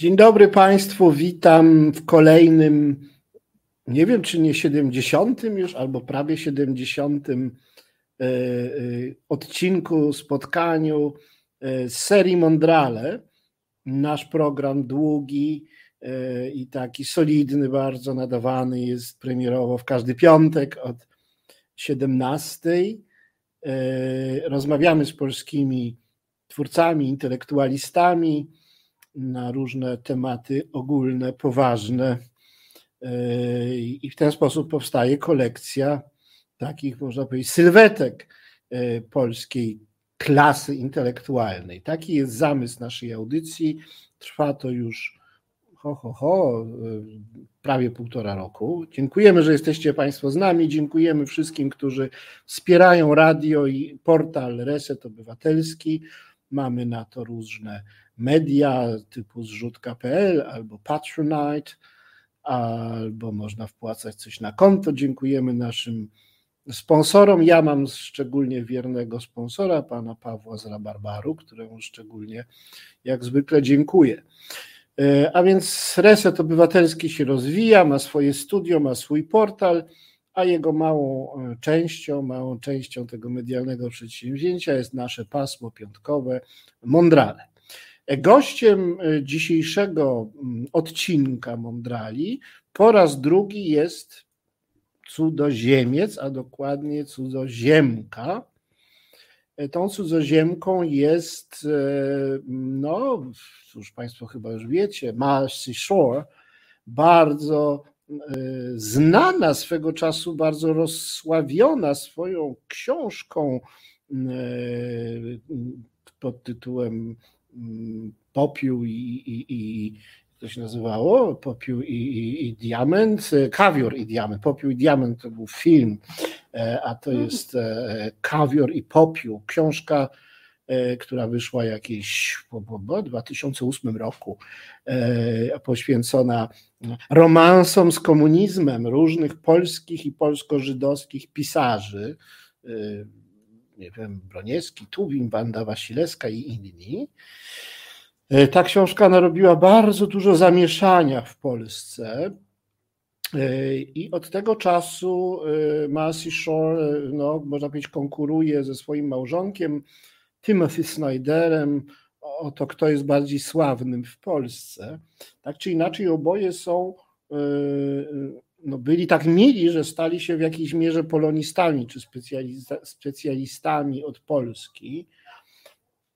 Dzień dobry Państwu, witam w kolejnym, nie wiem czy nie 70 już, albo prawie 70 e, e, odcinku, spotkaniu e, z serii Mondrale. Nasz program długi i taki solidny, bardzo nadawany jest premierowo w każdy piątek od 17. Rozmawiamy z polskimi twórcami, intelektualistami na różne tematy ogólne, poważne. E, I w ten sposób powstaje kolekcja takich, można powiedzieć, sylwetek e, polskiej klasy intelektualnej. Taki jest zamysł naszej audycji. Trwa to już ho, ho, ho, e, prawie półtora roku. Dziękujemy, że jesteście Państwo z nami. Dziękujemy wszystkim, którzy wspierają radio i portal Reset Obywatelski. Mamy na to różne media typu zrzutka.pl albo Patronite, albo można wpłacać coś na konto. Dziękujemy naszym sponsorom. Ja mam szczególnie wiernego sponsora, pana Pawła z Rabarbaru, któremu szczególnie jak zwykle dziękuję. E, a więc Reset Obywatelski się rozwija, ma swoje studio, ma swój portal, a jego małą e, częścią, małą częścią tego medialnego przedsięwzięcia jest nasze pasmo piątkowe Mondrale. Gościem e, dzisiejszego mm, odcinka Mondrali po raz drugi jest cudzoziemiec, a dokładnie cudzoziemka. E, tą cudzoziemką jest, e, no cóż Państwo chyba już wiecie, Marcy Shore, bardzo znana swego czasu, bardzo rozsławiona swoją książką pod tytułem popiół i, i, i to się nazywało, popiół i, i, i, diament, kawior i diament, popiół i diament to był film, e, a to mhm. jest e, kawior i popiół, książka, e, która wyszła jakieś w 2008 roku, poświęcona romansom z komunizmem różnych polskich i polsko-żydowskich pisarzy, nie wiem, Broniewski, Tuwim, Wanda Wasilewska i inni. E, ta książka narobiła bardzo dużo zamieszania w Polsce. E, I od tego czasu e, Marcy Shore, no, można powiedzieć, konkuruje ze swoim małżonkiem Timothy Snyderem o to, kto jest bardziej sławnym w Polsce. Tak czy inaczej, oboje są no byli tak mili, że stali się w jakiejś mierze polonistami czy specjalistami od Polski.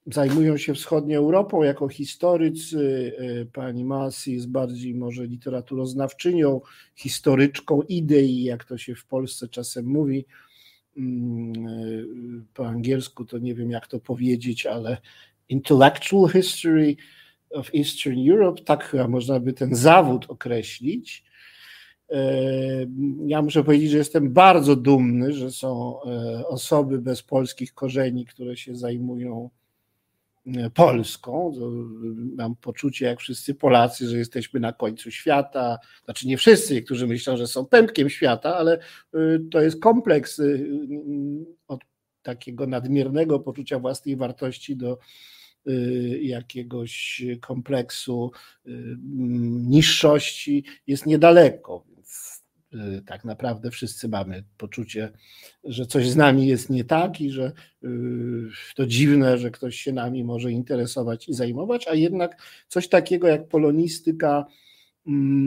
Zajmują się wschodnią Europą jako historycy. E, pani Masi jest bardziej może literaturoznawczynią, historyczką idei, jak to się w Polsce czasem mówi. Mm, e, po angielsku to nie wiem, jak to powiedzieć, ale intellectual history of Eastern Europe, tak chyba można by ten zawód określić. E, ja muszę powiedzieć, że jestem bardzo dumny, że są e, osoby bez polskich korzeni, które się zajmują e, Polską. Mam poczucie, jak wszyscy Polacy, że jesteśmy na końcu świata. Znaczy, nie wszyscy, którzy myślą, że są pępkiem świata, ale to jest kompleks od takiego nadmiernego poczucia własnej wartości do jakiegoś kompleksu niższości jest niedaleko. Y, tak naprawdę wszyscy mamy poczucie, że coś z nami jest nie tak i że y, to dziwne, że ktoś się nami może interesować i zajmować, a jednak coś takiego jak polonistyka mm,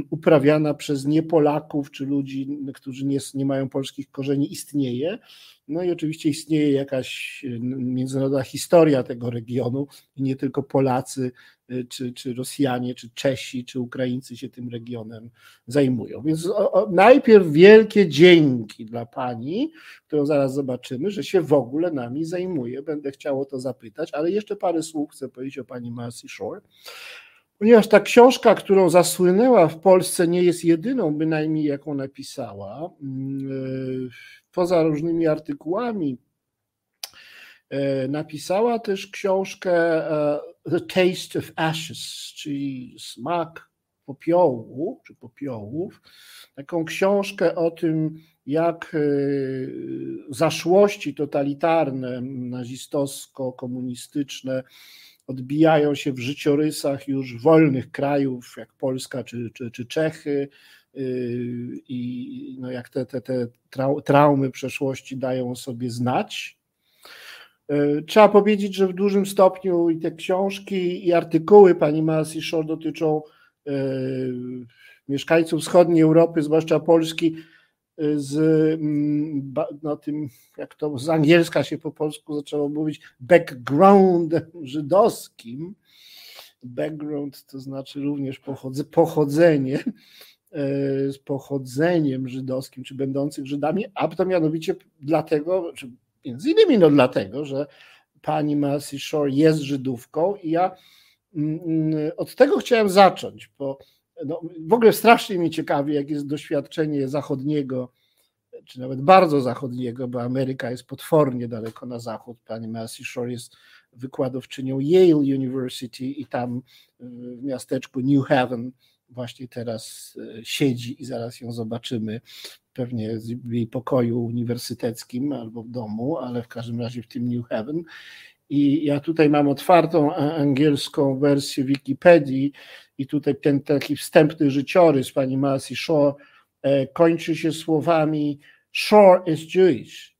uprawiana przez niepolaków czy ludzi, którzy nie, nie mają polskich korzeni, istnieje. No i oczywiście istnieje jakaś y, międzynarodowa historia tego regionu i nie tylko Polacy, y, czy, czy Rosjanie, czy Czesi, czy Ukraińcy się tym regionem zajmują. Więc o, o, najpierw wielkie dzięki dla Pani, którą zaraz zobaczymy, że się w ogóle nami zajmuje. Będę chciał o to zapytać, ale jeszcze parę słów chcę powiedzieć o Pani Marcy Shore. Ponieważ ta książka, którą zasłynęła w Polsce, nie jest jedyną, bynajmniej jaką napisała. Yy, poza różnymi artykułami, e, napisała też książkę e, The Taste of Ashes, czyli smak popiołu, czy popiołów. Taką książkę o tym, jak e, zaszłości totalitarne, nazistowsko-komunistyczne odbijają się w życiorysach już wolnych krajów, jak Polska czy, czy, czy Czechy, i no jak te, te, te traumy przeszłości dają sobie znać. Trzeba powiedzieć, że w dużym stopniu i te książki, i artykuły pani Marcy Shore dotyczą mieszkańców wschodniej Europy, zwłaszcza Polski, z mm, no, tym, jak to z angielska się po polsku zaczęło mówić, background żydowskim. Background to znaczy również pochodze, pochodzenie, e, z pochodzeniem żydowskim, czy będących Żydami, a to mianowicie dlatego, czy między innymi no dlatego, że pani Marcy Shore jest Żydówką i ja mm, mm, od tego chciałem zacząć, bo no, w ogóle strasznie mnie ciekawi, jakie jest doświadczenie zachodniego, czy nawet bardzo zachodniego, bo Ameryka jest potwornie daleko na zachód. Pani Marcy Shore jest wykładowczynią Yale University i tam w miasteczku New Haven właśnie teraz e, siedzi i zaraz ją zobaczymy pewnie w jej pokoju uniwersyteckim albo w domu, ale w każdym razie w tym New Haven. I ja tutaj mam otwartą angielską wersję Wikipedii i tutaj ten taki wstępny życiorys pani Marcy Shaw e, kończy się słowami Shaw is Jewish.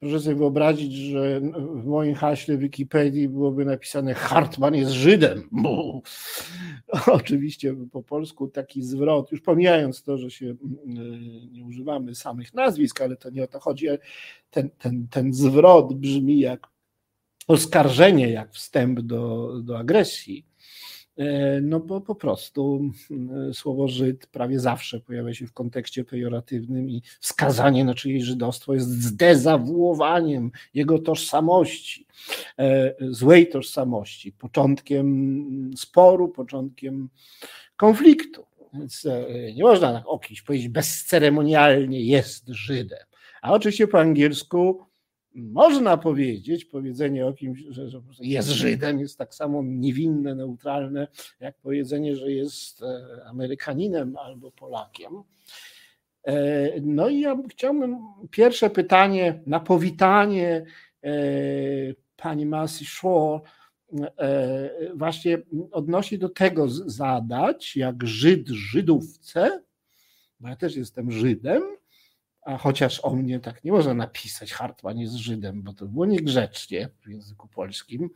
Proszę sobie wyobrazić, że w moim haśle Wikipedii byłoby napisane Hartman jest Żydem. Oczywiście po polsku taki zwrot, już pomijając to, że się nie używamy samych nazwisk, ale to nie o to chodzi, ten, ten, ten zwrot brzmi jak oskarżenie, jak wstęp do, do agresji. E, no bo po prostu e, słowo Żyd prawie zawsze pojawia się w kontekście pejoratywnym i wskazanie na czyjeś żydostwo jest zdezawuowaniem jego tożsamości, e, złej tożsamości, początkiem sporu, początkiem konfliktu. Więc nie można tak kimś powiedzieć bezceremonialnie jest Żydem. A oczywiście po angielsku można powiedzieć, powiedzenie o kimś, że, jest Żydem, jest tak samo niewinne, neutralne, jak powiedzenie, że jest e, Amerykaninem albo Polakiem. E, no i ja chciałbym pierwsze pytanie na powitanie e, pani Marcy Shaw właśnie odnosi do tego zadać, jak Żyd Żydówce, bo ja też jestem Żydem, a chociaż o mnie tak nie można napisać, Hartman jest Żydem, bo to było niegrzecznie w języku polskim.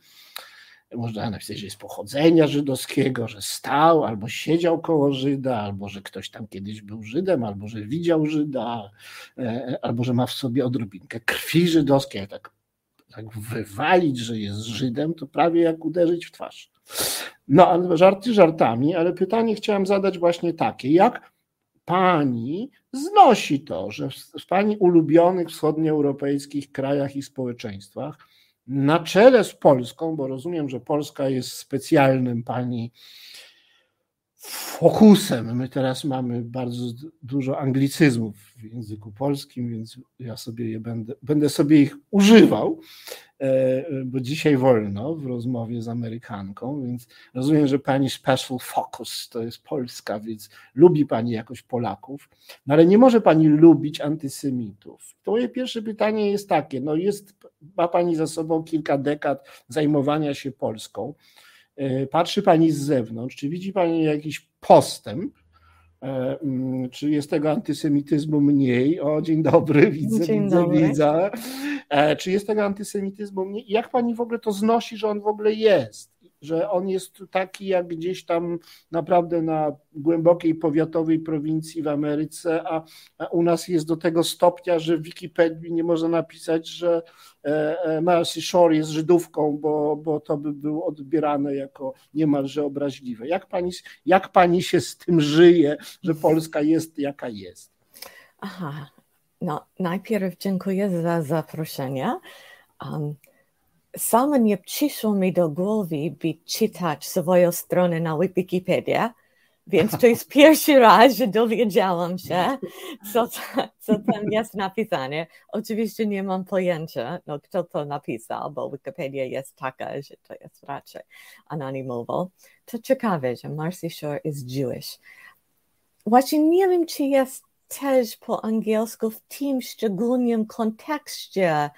Można napisać, że jest pochodzenia żydowskiego, że stał albo siedział koło Żyda, albo że ktoś tam kiedyś był Żydem, albo że widział Żyda, e, albo że ma w sobie odrobinkę krwi żydowskiej. Tak, tak wywalić, że jest Żydem, to prawie jak uderzyć w twarz. No, ale żarty żartami, ale pytanie chciałem zadać właśnie takie. Jak pani znosi to, że w pani ulubionych wschodnioeuropejskich krajach i społeczeństwach, na czele z Polską, bo rozumiem, że Polska jest specjalnym pani fokusem. My teraz mamy bardzo dużo anglicyzmów w języku polskim, więc ja sobie je będę, będę sobie ich używał, e, bo dzisiaj wolno w rozmowie z Amerykanką, więc rozumiem, że pani special focus to jest Polska, więc lubi pani jakoś Polaków, no ale nie może pani lubić antysemitów. To moje pierwsze pytanie jest takie, no jest, ma pani za sobą kilka dekad zajmowania się Polską, patrzy Pani z zewnątrz, czy widzi Pani jakiś postęp, e, mm, czy jest tego antysemityzmu mniej? O, dzień dobry, widzę, dzień widzę, dobry. widzę. E, czy jest tego antysemityzmu mniej? Jak Pani w ogóle to znosi, że on w ogóle jest? Że on jest taki jak gdzieś tam naprawdę na głębokiej powiatowej prowincji w Ameryce, a, u nas jest do tego stopnia, że w Wikipedii nie można napisać, że e, e, Marcy Shore jest Żydówką, bo, bo to by było odbierane jako niemalże obraźliwe. Jak pani, jak pani się z tym żyje, że Polska jest jaka jest? Aha, no najpierw dziękuję za zaproszenie. Um, sama nie przyszło mi do głowy, by czytać swoją stronę na Wikipedia, więc to jest pierwszy raz, że dowiedziałam się, co, co tam jest napisane. Oczywiście nie mam pojęcia, no, kto to napisał, bo Wikipedia jest taka, że to jest raczej anonimowo. To ciekawe, że Marcy Shore jest Jewish. Właśnie nie wiem, czy jest też po angielsku w tym szczególnym kontekście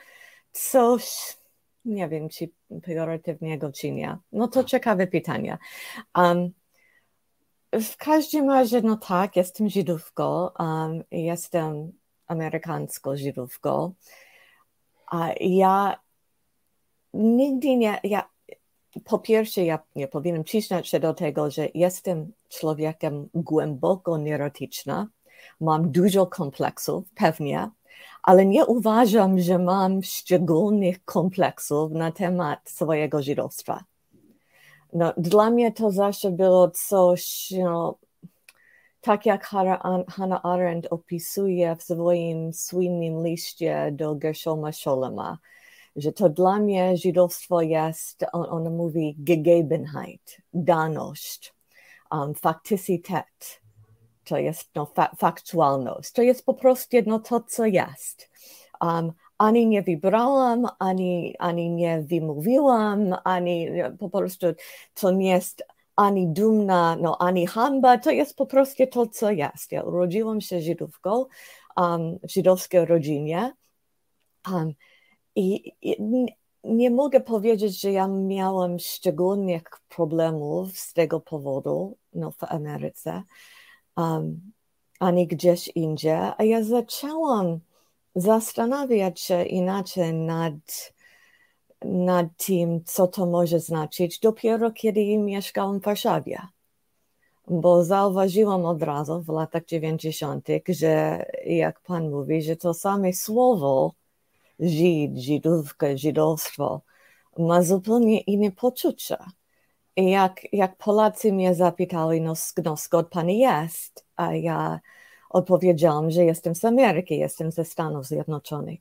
coś nie wiem, czy pejoratywnego czy nie? No to ciekawe pytanie. Um, w każdym razie, no tak, jestem Żydówką, um, jestem amerykańską Żydówką. A ja nigdy nie, ja, po pierwsze, ja nie powinnam przyznać się do tego, że jestem człowiekiem głęboko neurotycznym, mam dużo kompleksów, pewnie, ale nie uważam, że mam szczególnych kompleksów na temat swojego żydowstwa. No, dla mnie to zawsze było coś, know, tak jak Hannah Arendt opisuje w swoim słynnym liście do Gershoma Scholema, że to dla mnie żydowstwo jest, on, on mówi Gegebenheit, daność, um, to jest no, fa faktualność, to jest po prostu jedno to, co jest. Um, ani nie wybrałam, ani, ani nie wymówiłam, ani po prostu to nie jest ani dumna, no ani hamba, to jest po prostu to, co jest. Ja urodziłam się Żydówką, um, w żydowskiej rodzinie um, i, i nie mogę powiedzieć, że ja miałam szczególnych problemów z tego powodu no, w Ameryce, ani gdzieś indziej, a ja zaczęłam zastanawiać się inaczej nad, nad tym, co to może znaczyć, dopiero kiedy mieszkałam w Warszawie. Bo zauważyłam od razu w latach 90., że jak pan mówi, że to same słowo Żyd, Żydówka, Żydowstwo ma zupełnie inne poczucie. Jak, jak Polacy mnie zapytali, no, no skąd pan jest, a ja odpowiedziałam, że jestem z Ameryki, jestem ze Stanów Zjednoczonych.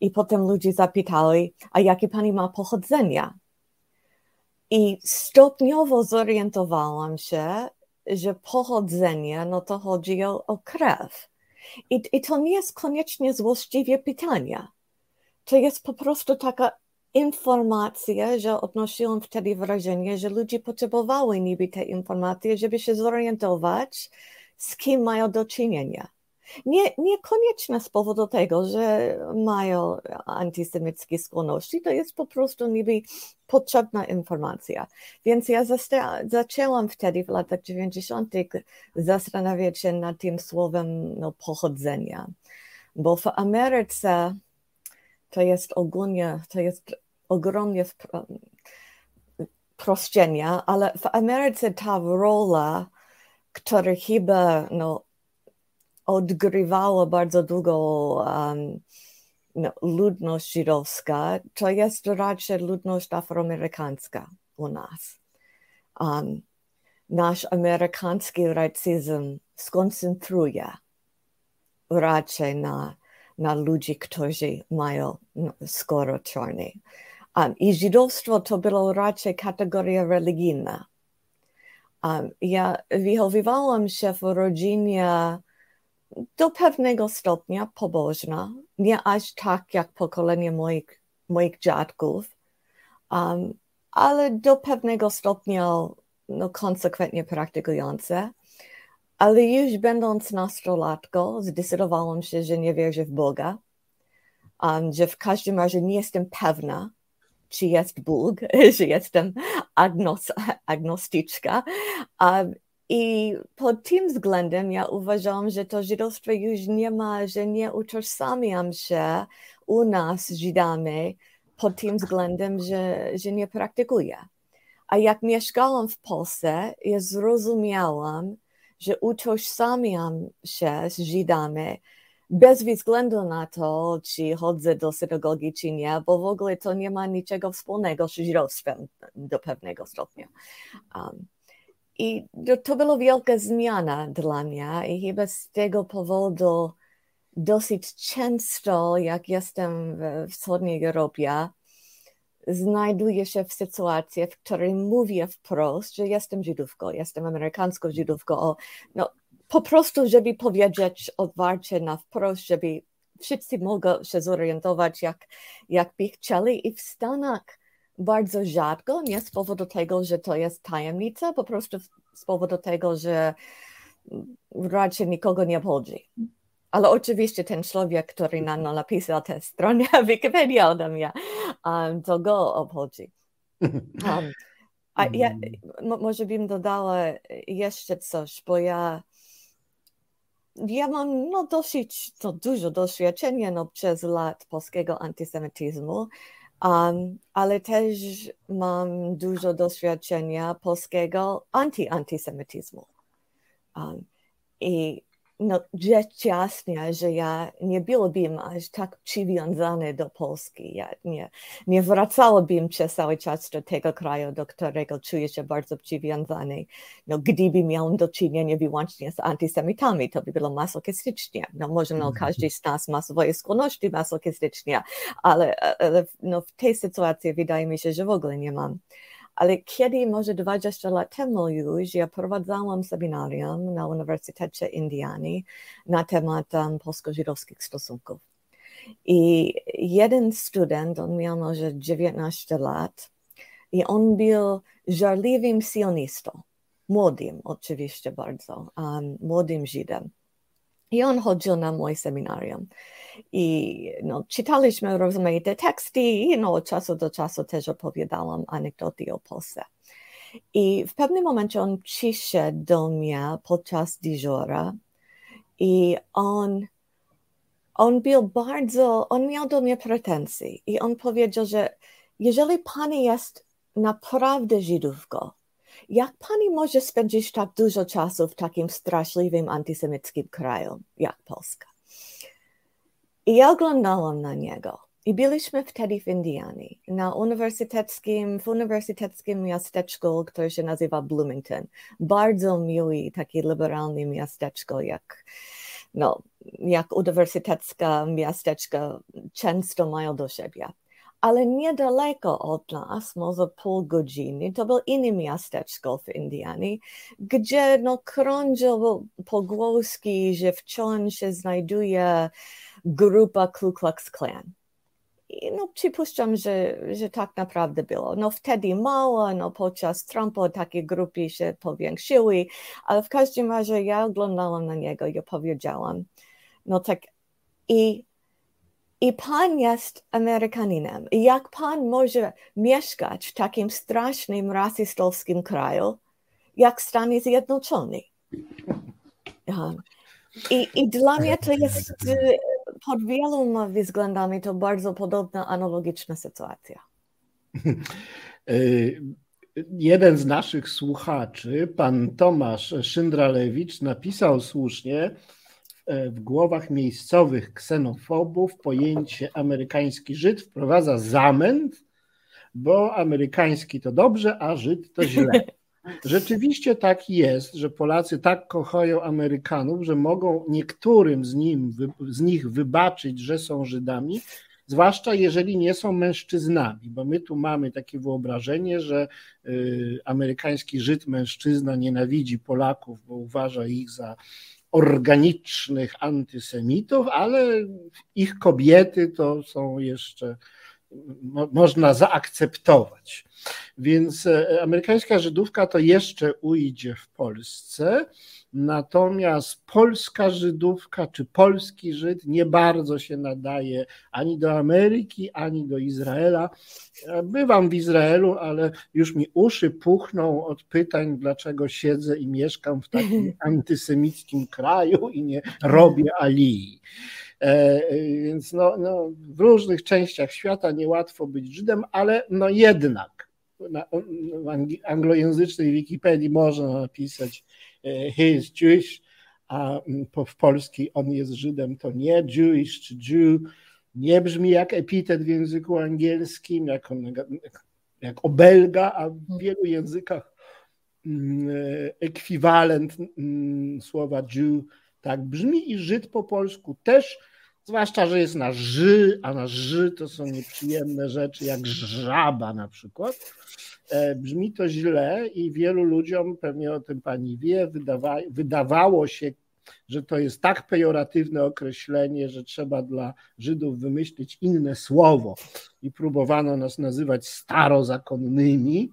I potem ludzie zapytali, a jakie pani ma pochodzenia? I stopniowo zorientowałam się, że pochodzenie, no to chodzi o, o krew. I, I to nie jest koniecznie złośliwie pytania. To jest po prostu taka informacja, że odnosiłam wtedy wrażenie, że ludzie potrzebowali niby te informacje, żeby się zorientować, z kim mają do czynienia. Nie, niekoniecznie z powodu tego, że mają antysemickie skłonności, to jest po prostu niby potrzebna informacja. Więc ja zaczęłam wtedy w latach 90. zastanawiać się nad tym słowem no, pochodzenia, bo w Ameryce to jest ogólnie, to jest ogromnie proszczenia, ale w Ameryce ta rola które chyba no, odgrywała bardzo długo um, no, ludność żydowska, to jest raczej ludność afroamerykańska u nas. Um, nasz amerykański racyzm skoncentruje raczej na, na ludzi, którzy mają no, skoro czarny. Um, I żydowstwo to było raczej kategoria religijna. Um, ja wychowywałam się w rodzinie do pewnego stopnia pobożna, nie aż tak jak pokolenie moich, moich dziadków, um, ale do pewnego stopnia no, konsekwentnie praktykujące. Ale już będąc nastolatką, zdecydowałam się, że nie wierzę w Boga, um, że w każdym razie nie jestem pewna, czy jest Bóg, że jestem agnos, agnostyczka. Um, I pod tym względem ja uważam, że to żydostwo już nie ma, że nie utożsamiam się u nas Żydami pod tym względem, że, że nie praktykuję. A jak mieszkałam w Polsce, ja zrozumiałam, że utożsamiam się z Żydami bez względu na to, czy chodzę do synagogi, czy nie, bo w ogóle to nie ma niczego wspólnego z żydowstwem do pewnego stopnia. Um, I to była wielka zmiana dla mnie i chyba z tego powodu dosyć często, jak jestem w wschodniej Europie, znajduję się w sytuacji, w której mówię wprost, że jestem Żydówką, jestem amerykańską Żydówką. No, po prostu, żeby powiedzieć otwarcie na wprost, żeby wszyscy mogli się zorientować, jak, jak by chcieli. I w Stanach bardzo rzadko, nie z powodu tego, że to jest tajemnica, po prostu z powodu tego, że raczej nikogo nie obchodzi. Ale oczywiście ten człowiek, który nam napisał tę stronę Wikipedia ode mnie, um, to go obchodzi. Um, a ja może bym dodała jeszcze coś, bo ja ja mam no, dosyć to dużo doświadczenia no, przez lat polskiego antysemityzmu, um, ale też mam dużo doświadczenia polskiego anty-antysemityzmu. Um, I no, rzecz jasna, że ja nie byłabym aż tak przywiązany do Polski. Ja nie, nie wracałabym przez cały czas do tego kraju, do którego czuję się bardzo przywiązany. No, gdyby miał do czynienia wyłącznie z antysemitami, to by było masochistycznie. No, może no, mhm. każdy z nas ma swoje skłonności masochistycznie, ale, ale no, w tej sytuacji wydaje mi się, że w ogóle nie mam. Ale kiedy może 20 lat temu już ja prowadzałam seminarium na Uniwersytecie Indiany na temat um, polsko-żydowskich stosunków. I jeden student, on miał może 19 lat i on był żarliwym sionistą. Młodym oczywiście bardzo, um, młodym Żydem. I on chodził na moje seminarium. I no, czytaliśmy rozmaite teksty i no, od czasu do czasu też opowiadałam anegdoty o Polsce. I w pewnym momencie on przyszedł do mnie podczas dyżura i on, on był bardzo, on miał do mnie pretensje i on powiedział, że jeżeli pani jest naprawdę Żydówką, jak pani może spędzić tak dużo czasu w takim straszliwym antysemickim kraju jak Polska? I ja oglądałam na niego. I byliśmy wtedy w Indianie, na uniwersyteckim, w uniwersyteckim miasteczku, które się nazywa Bloomington. Bardzo miły, taki liberalny miasteczko, jak, no, jak uniwersytecka miasteczka często mają do siebie ale niedaleko od nas, może pół godziny, to był inny miasteczko w Indianie, gdzie no, krążył pogłoski, że wciąż się znajduje grupa Ku Klux Klan. I no, przypuszczam, że, że tak naprawdę było. No wtedy mało, no podczas Trumpa takie grupy się powiększyły, ale w każdym razie ja oglądałam na niego i opowiedziałam. No tak i i pan jest Amerykaninem. I jak pan może mieszkać w takim strasznym rasistowskim kraju, jak Stany Zjednoczone? I, I dla mnie to jest pod wieloma względami to bardzo podobna, analogiczna sytuacja. Jeden z naszych słuchaczy, pan Tomasz Szyndralewicz, napisał słusznie, w głowach miejscowych ksenofobów pojęcie amerykański Żyd wprowadza zamęt, bo amerykański to dobrze, a Żyd to źle. Rzeczywiście tak jest, że Polacy tak kochają Amerykanów, że mogą niektórym z, nim, z nich wybaczyć, że są Żydami, zwłaszcza jeżeli nie są mężczyznami, bo my tu mamy takie wyobrażenie, że y, amerykański Żyd mężczyzna nienawidzi Polaków, bo uważa ich za organicznych antysemitów, ale ich kobiety to są jeszcze, można zaakceptować. Więc e, amerykańska Żydówka to jeszcze ujdzie w Polsce, natomiast polska Żydówka czy polski Żyd nie bardzo się nadaje ani do Ameryki, ani do Izraela. Bywam w Izraelu, ale już mi uszy puchną od pytań, dlaczego siedzę i mieszkam w takim antysemickim kraju i nie robię alii. E, więc no, no, w różnych częściach świata niełatwo być Żydem, ale no jednak na, w anglojęzycznej Wikipedii można napisać e, he is Jewish, a mm, w polski on jest Żydem, to nie Jewish czy Jew, nie brzmi jak epitet w języku angielskim, jak, on, jak obelga, a w wielu językach mm, e, ekwiwalent mm, słowa Jew tak brzmi i Żyd po polsku też Zwłaszcza, że jest na ży, a na ży to są nieprzyjemne rzeczy, jak żaba na przykład. E, brzmi to źle i wielu ludziom, pewnie o tym pani wie, wydawa, wydawało się, że to jest tak pejoratywne określenie, że trzeba dla Żydów wymyślić inne słowo. I próbowano nas nazywać starozakonnymi,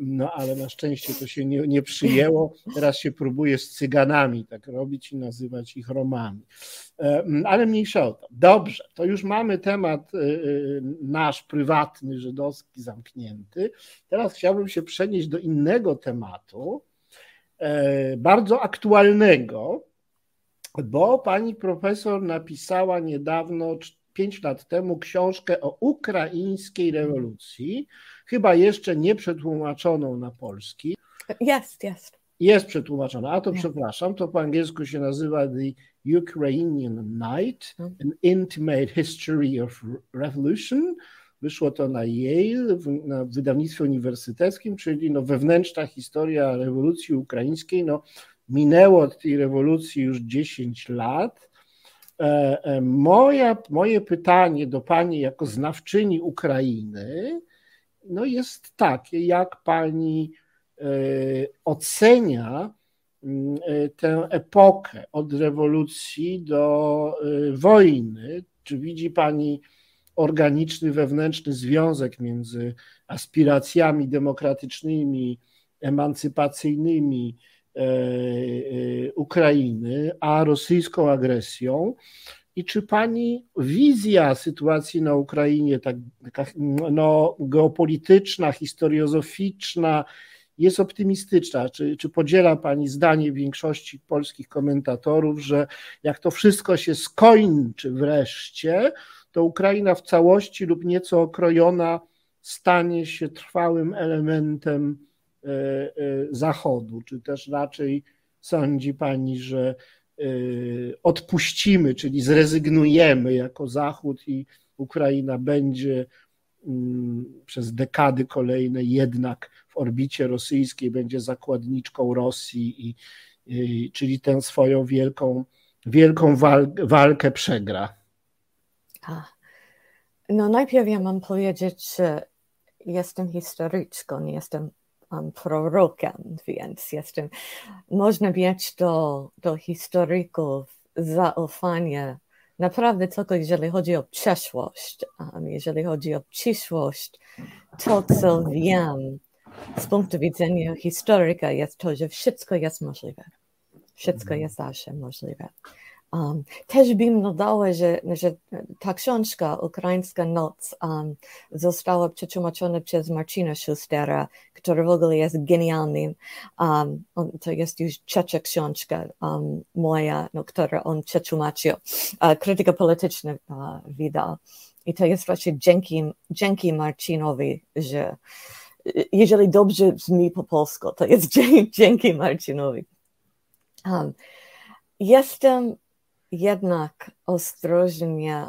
no ale na szczęście to się nie, nie przyjęło. Teraz się próbuje z cyganami tak robić i nazywać ich Romami. E, ale mniejsza o to. Dobrze, to już mamy temat e, nasz prywatny, żydowski zamknięty. Teraz chciałbym się przenieść do innego tematu, bardzo aktualnego, bo pani profesor napisała niedawno, pięć lat temu, książkę o ukraińskiej rewolucji chyba jeszcze nie przetłumaczoną na polski. Jest, jest. Jest przetłumaczona, a to przepraszam, to po angielsku się nazywa The Ukrainian Night, no. An Intimate History of Revolution. Wyszło to na Yale, na wydawnictwie uniwersyteckim, czyli no wewnętrzna historia rewolucji ukraińskiej. No, minęło od tej rewolucji już 10 lat. E, e, moja, moje pytanie do Pani jako znawczyni Ukrainy no jest takie, jak pani e, ocenia mm, e, tę epokę od rewolucji do e, wojny? Czy widzi pani organiczny wewnętrzny związek między aspiracjami demokratycznymi, emancypacyjnymi Ukrainy, a rosyjską agresją? I czy pani wizja sytuacji na Ukrainie, tak, taka no, geopolityczna, historiozoficzna, jest optymistyczna? Czy, czy podziela pani zdanie większości polskich komentatorów, że jak to wszystko się skończy wreszcie, to Ukraina w całości lub nieco okrojona stanie się trwałym elementem e, e, Zachodu? Czy też raczej sądzi pani, że odpuścimy, czyli zrezygnujemy jako Zachód i Ukraina będzie mm, przez dekady kolejne jednak w orbicie rosyjskiej, będzie zakładniczką Rosji, i, i czyli tę swoją wielką, wielką walkę przegra. No najpierw ja mam powiedzieć, jestem historyczką, nie jestem um, prorokiem, więc jestem, można mieć do, do historyków zaufanie naprawdę tylko jeżeli chodzi o przeszłość, um, jeżeli chodzi o przyszłość, to co wiem z punktu widzenia historyka jest to, że wszystko jest możliwe. Wszystko mhm. jest zawsze możliwe. Um, też bym dodała, że, że ta książka Ukraińska Noc um, została przetłumaczona przez Marcina Schustera, który w ogóle jest genialnym. Um, to jest już trzecia książka um, moja, no, którą on przetłumaczył. Uh, krytyka polityczna uh. I to jest właśnie dzięki, dzięki Marcinowi, że jeżeli dobrze brzmi po polsku, to jest dzięki Marcinowi. Um, jestem jednak ostrożnie,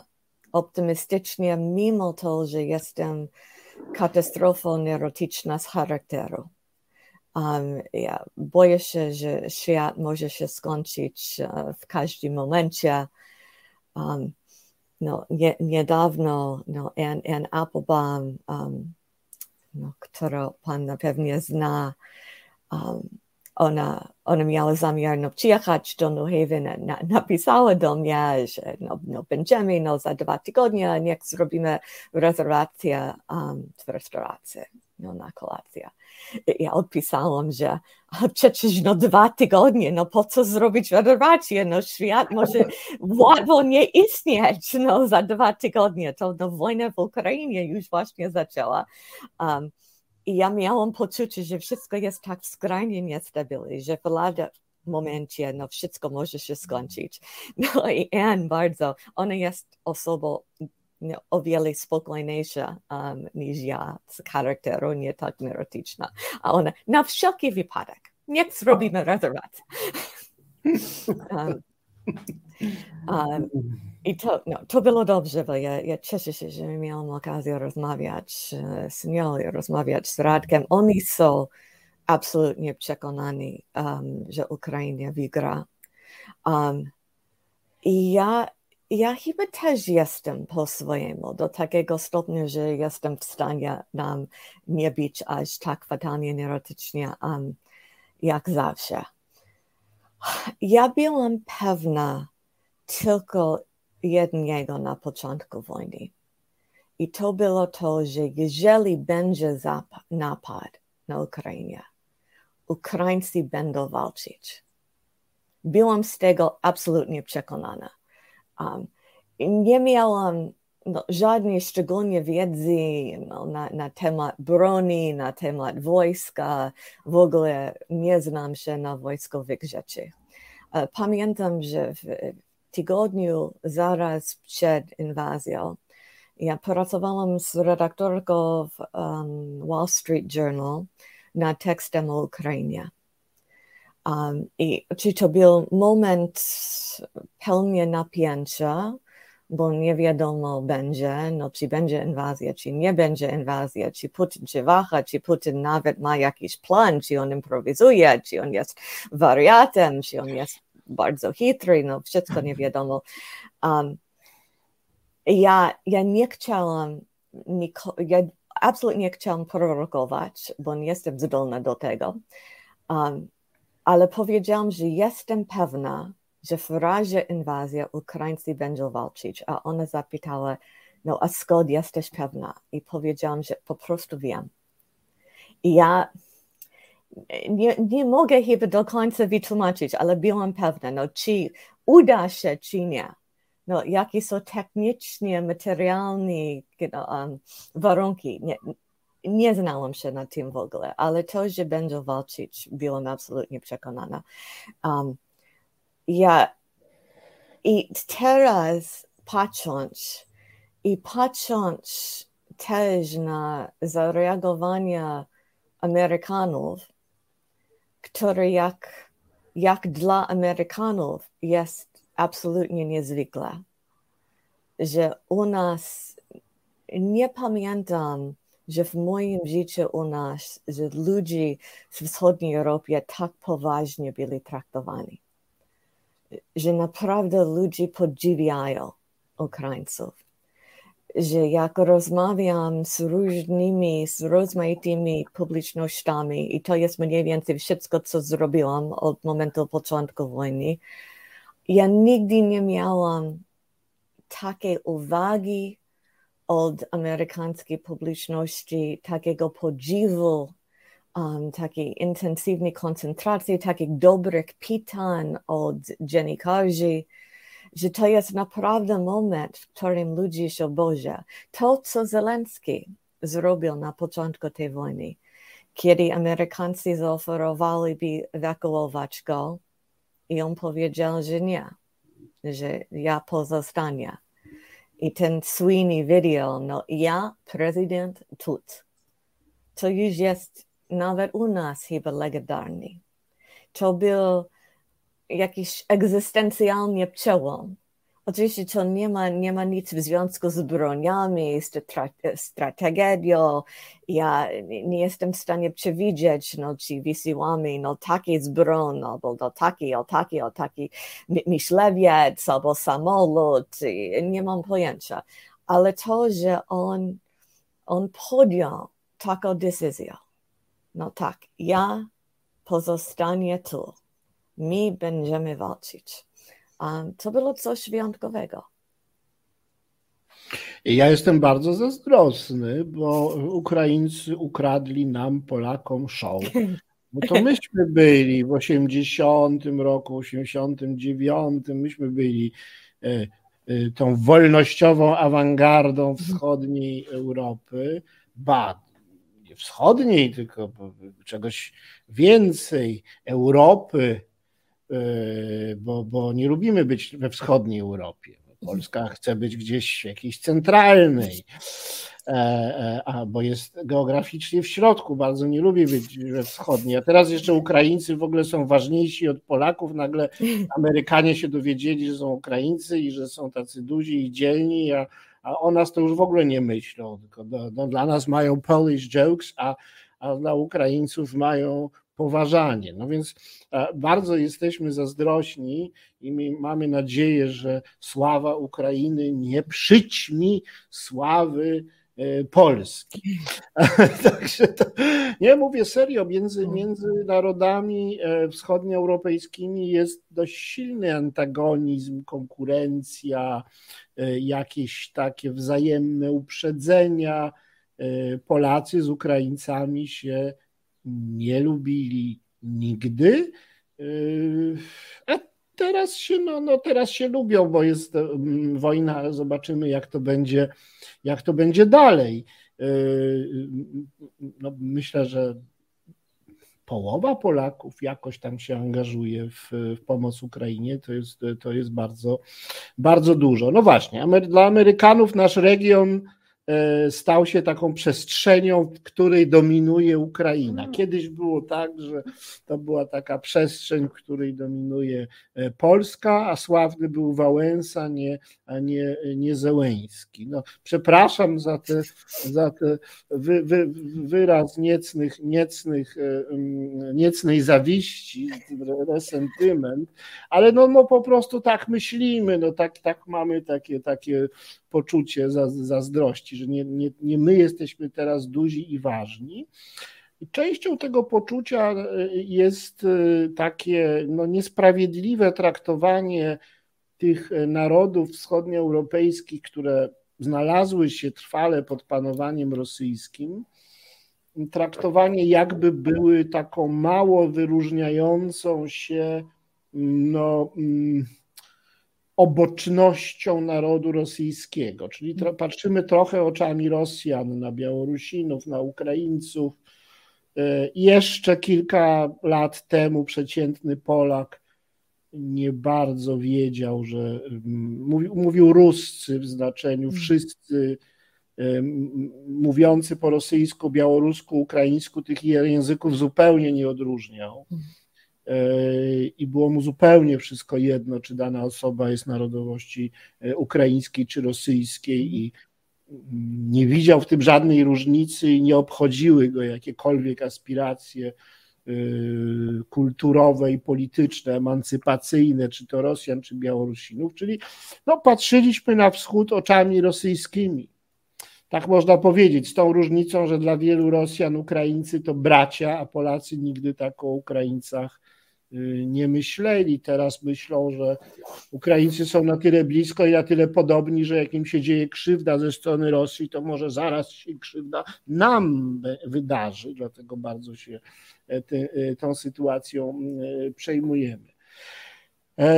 optymistycznie, mimo to, że jestem katastrofą neurotyczna z charakteru. Um, ja boję się, że świat może się skończyć uh, w każdym momencie. Um, no, nie, niedawno no, Ann, Ann Applebaum, um, no, którą pan pewnie zna, um, ona, ona miała zamiar no, przyjechać do New Haven, na, napisała do mnie, że no, no, będziemy no, za dwa tygodnie, niech zrobimy rezerwację um, w restauracji no, na kolację. I ja odpisałam, że przecież no dwa tygodnie, no po co zrobić rezerwację, no świat może łatwo nie istnieć, no za dwa tygodnie, to no, wojna w Ukrainie już właśnie zaczęła. Um, i ja miałam poczucie, że wszystko jest tak skrajnie niestabilne, że w lada momencie no, wszystko może się skończyć. No i Anne bardzo, ona jest osobą no, o wiele spokojniejsza um, niż ja z charakteru, nie tak neurotyczna. A ona, na wszelki wypadek, niech zrobimy rezerwację. um, um, i to, no, to było dobrze, bo ja, ja cieszę się, że miałam okazję rozmawiać z nią, rozmawiać z Radkiem. Oni są absolutnie przekonani, um, że Ukraina wygra. Um, I ja, ja chyba też jestem po swojemu, do takiego stopnia, że jestem w stanie nam nie być aż tak fatalnie neurotycznie jak zawsze. Ja byłam pewna tylko jednego na początku wojny. I to było to, że jeżeli będzie napad, na Ukrainie. Ukraińcy będą walczyć. Byłam z tego absolutnie przekonana. Um, nie miałam no, żadnej szczególnej wiedzy no, na, na temat broni, na temat wojska. W ogóle nie znam się na wojskowych rzeczach. E, pamiętam, że w tygodniu zaraz przed inwazją ja pracowałam z redaktorką w um, Wall Street Journal na tekstem o Ukrainie. Um, I czy to był moment pełny napięcia, bo nie wiadomo będzie, no czy będzie inwazja, czy nie będzie inwazja, czy Putin się waha, czy Putin nawet ma jakiś plan, czy on improwizuje, czy on jest wariatem, czy on jest bardzo chytry, no wszystko nie wiadomo. Um, ja, ja nie chciałam, ja absolutnie nie chciałam prorokować, bo nie jestem zdolna do tego, um, ale powiedziałam, że jestem pewna, że w razie inwazji Ukraińcy będą walczyć, a ona zapytała, no a skąd jesteś pewna? I powiedziałam, że po prostu wiem. I ja nie, nie mogę chyba do końca wytłumaczyć, ale byłam pewna, no czy uda się, czy nie. No, jakie są technicznie, materialne you know, um, warunki. Nie, nie znałam się na tym w ogóle, ale to, że będą walczyć, byłam absolutnie przekonana. Um, ja i teraz patrząc i patrząc też na zareagowanie Amerykanów, które jak, jak dla Amerykanów jest absolutnie niezwykle, że u nas nie pamiętam, że w moim życiu u nas, że ludzie w wschodniej Europie tak poważnie byli traktowani że naprawdę ludzie podziwiają Ukraińców. Że jak rozmawiam z różnymi, z rozmaitymi publicznościami, i to jest mniej więcej wszystko, co zrobiłam od momentu początku wojny, ja nigdy nie miałam takiej uwagi od amerykańskiej publiczności, takiego podziwu um, takiej intensywnej koncentracji, takich dobrych pytań od dziennikarzy, że to jest naprawdę moment, w którym ludzie się Boże. To, co Zelenski zrobił na początku tej wojny, kiedy Amerykanie zaoferowali ewakuować go i on powiedział, że nie, że ja pozostanie. I ten słynny video, no ja, prezydent, tut. To już jest nawet u nas chyba legendarny. To był jakiś egzystencjalny przełom. Oczywiście to nie ma, nie ma nic w związku z broniami, z, z tragedią. Ja nie jestem w stanie przewidzieć, no, czy wysyłamy no, taki zbron, albo no, taki, o taki, o taki myślewiec, albo samolot. Nie mam pojęcia. Ale to, że on, on podjął taką decyzję, no tak, ja pozostanie tu. My będziemy walczyć. A to było coś wyjątkowego. Ja jestem bardzo zazdrosny, bo Ukraińcy ukradli nam, Polakom, show. Bo to myśmy byli w 80 roku, 89, myśmy byli e, e, tą wolnościową awangardą wschodniej Europy. Ba, wschodniej, tylko czegoś więcej, Europy, e, bo, bo nie lubimy być we wschodniej Europie. Polska chce być gdzieś w jakiejś centralnej, e, e, a bo jest geograficznie w środku, bardzo nie lubi być we wschodniej. A teraz jeszcze Ukraińcy w ogóle są ważniejsi od Polaków. Nagle Amerykanie się dowiedzieli, że są Ukraińcy i że są tacy duzi i dzielni, a a o nas to już w ogóle nie myślą, tylko do, do, dla nas mają Polish jokes, a, a dla Ukraińców mają poważanie. No więc bardzo jesteśmy zazdrośni i mamy nadzieję, że sława Ukrainy nie przyćmi sławy e, Polski. Także to, nie mówię serio, między, między narodami e, wschodnioeuropejskimi jest dość silny antagonizm, konkurencja, E, jakieś takie wzajemne uprzedzenia. E, Polacy z Ukraińcami się nie lubili nigdy. Teraz się, no, no teraz się lubią, bo jest mm, wojna, ale zobaczymy, jak to będzie, jak to będzie dalej. No, myślę, że połowa Polaków jakoś tam się angażuje w, w, pomoc Ukrainie, to jest, to jest bardzo, bardzo dużo. No właśnie, dla Amerykanów nasz region stał się taką przestrzenią, w której dominuje Ukraina. Mm. Kiedyś było tak, że to była taka przestrzeń, w której dominuje e, Polska, a sławny był Wałęsa, nie, a nie, nie Zełęński. No, przepraszam za, te, za te wy, wy, wyraz niecnych, niecnych, e, niecnej zawiści, resentyment, ale no, no po prostu tak myślimy, no tak, tak mamy takie, takie poczucie zazdrości, że nie, nie, nie my jesteśmy teraz duzi i ważni. I częścią tego poczucia e, jest e, takie no, niesprawiedliwe traktowanie tych e, narodów wschodnioeuropejskich, które znalazły się trwale pod panowaniem rosyjskim, traktowanie jakby były taką mało wyróżniającą się no, mm, obocznością narodu rosyjskiego, czyli tro, patrzymy trochę oczami Rosjan na Białorusinów, na Ukraińców. E, jeszcze kilka lat temu przeciętny Polak nie bardzo wiedział, że mm, mówił, mówił Ruscy w znaczeniu mm. wszyscy e, mówiący po rosyjsku, białorusku, ukraińsku, tych języków zupełnie nie odróżniał. I było mu zupełnie wszystko jedno, czy dana osoba jest narodowości e, ukraińskiej czy rosyjskiej i nie widział w tym żadnej różnicy i nie obchodziły go jakiekolwiek aspiracje e, kulturowe i polityczne, emancypacyjne, czy to Rosjan, czy Białorusinów, czyli no, patrzyliśmy na wschód oczami rosyjskimi. Tak można powiedzieć, z tą różnicą, że dla wielu Rosjan Ukraińcy to bracia, a Polacy nigdy tak o Ukraińcach nie myśleli. Teraz myślą, że Ukraińcy są na tyle blisko i na tyle podobni, że jak im się dzieje krzywda ze strony Rosji, to może zaraz się krzywda nam wydarzy. Dlatego bardzo się e, te, e, tą sytuacją e, przejmujemy.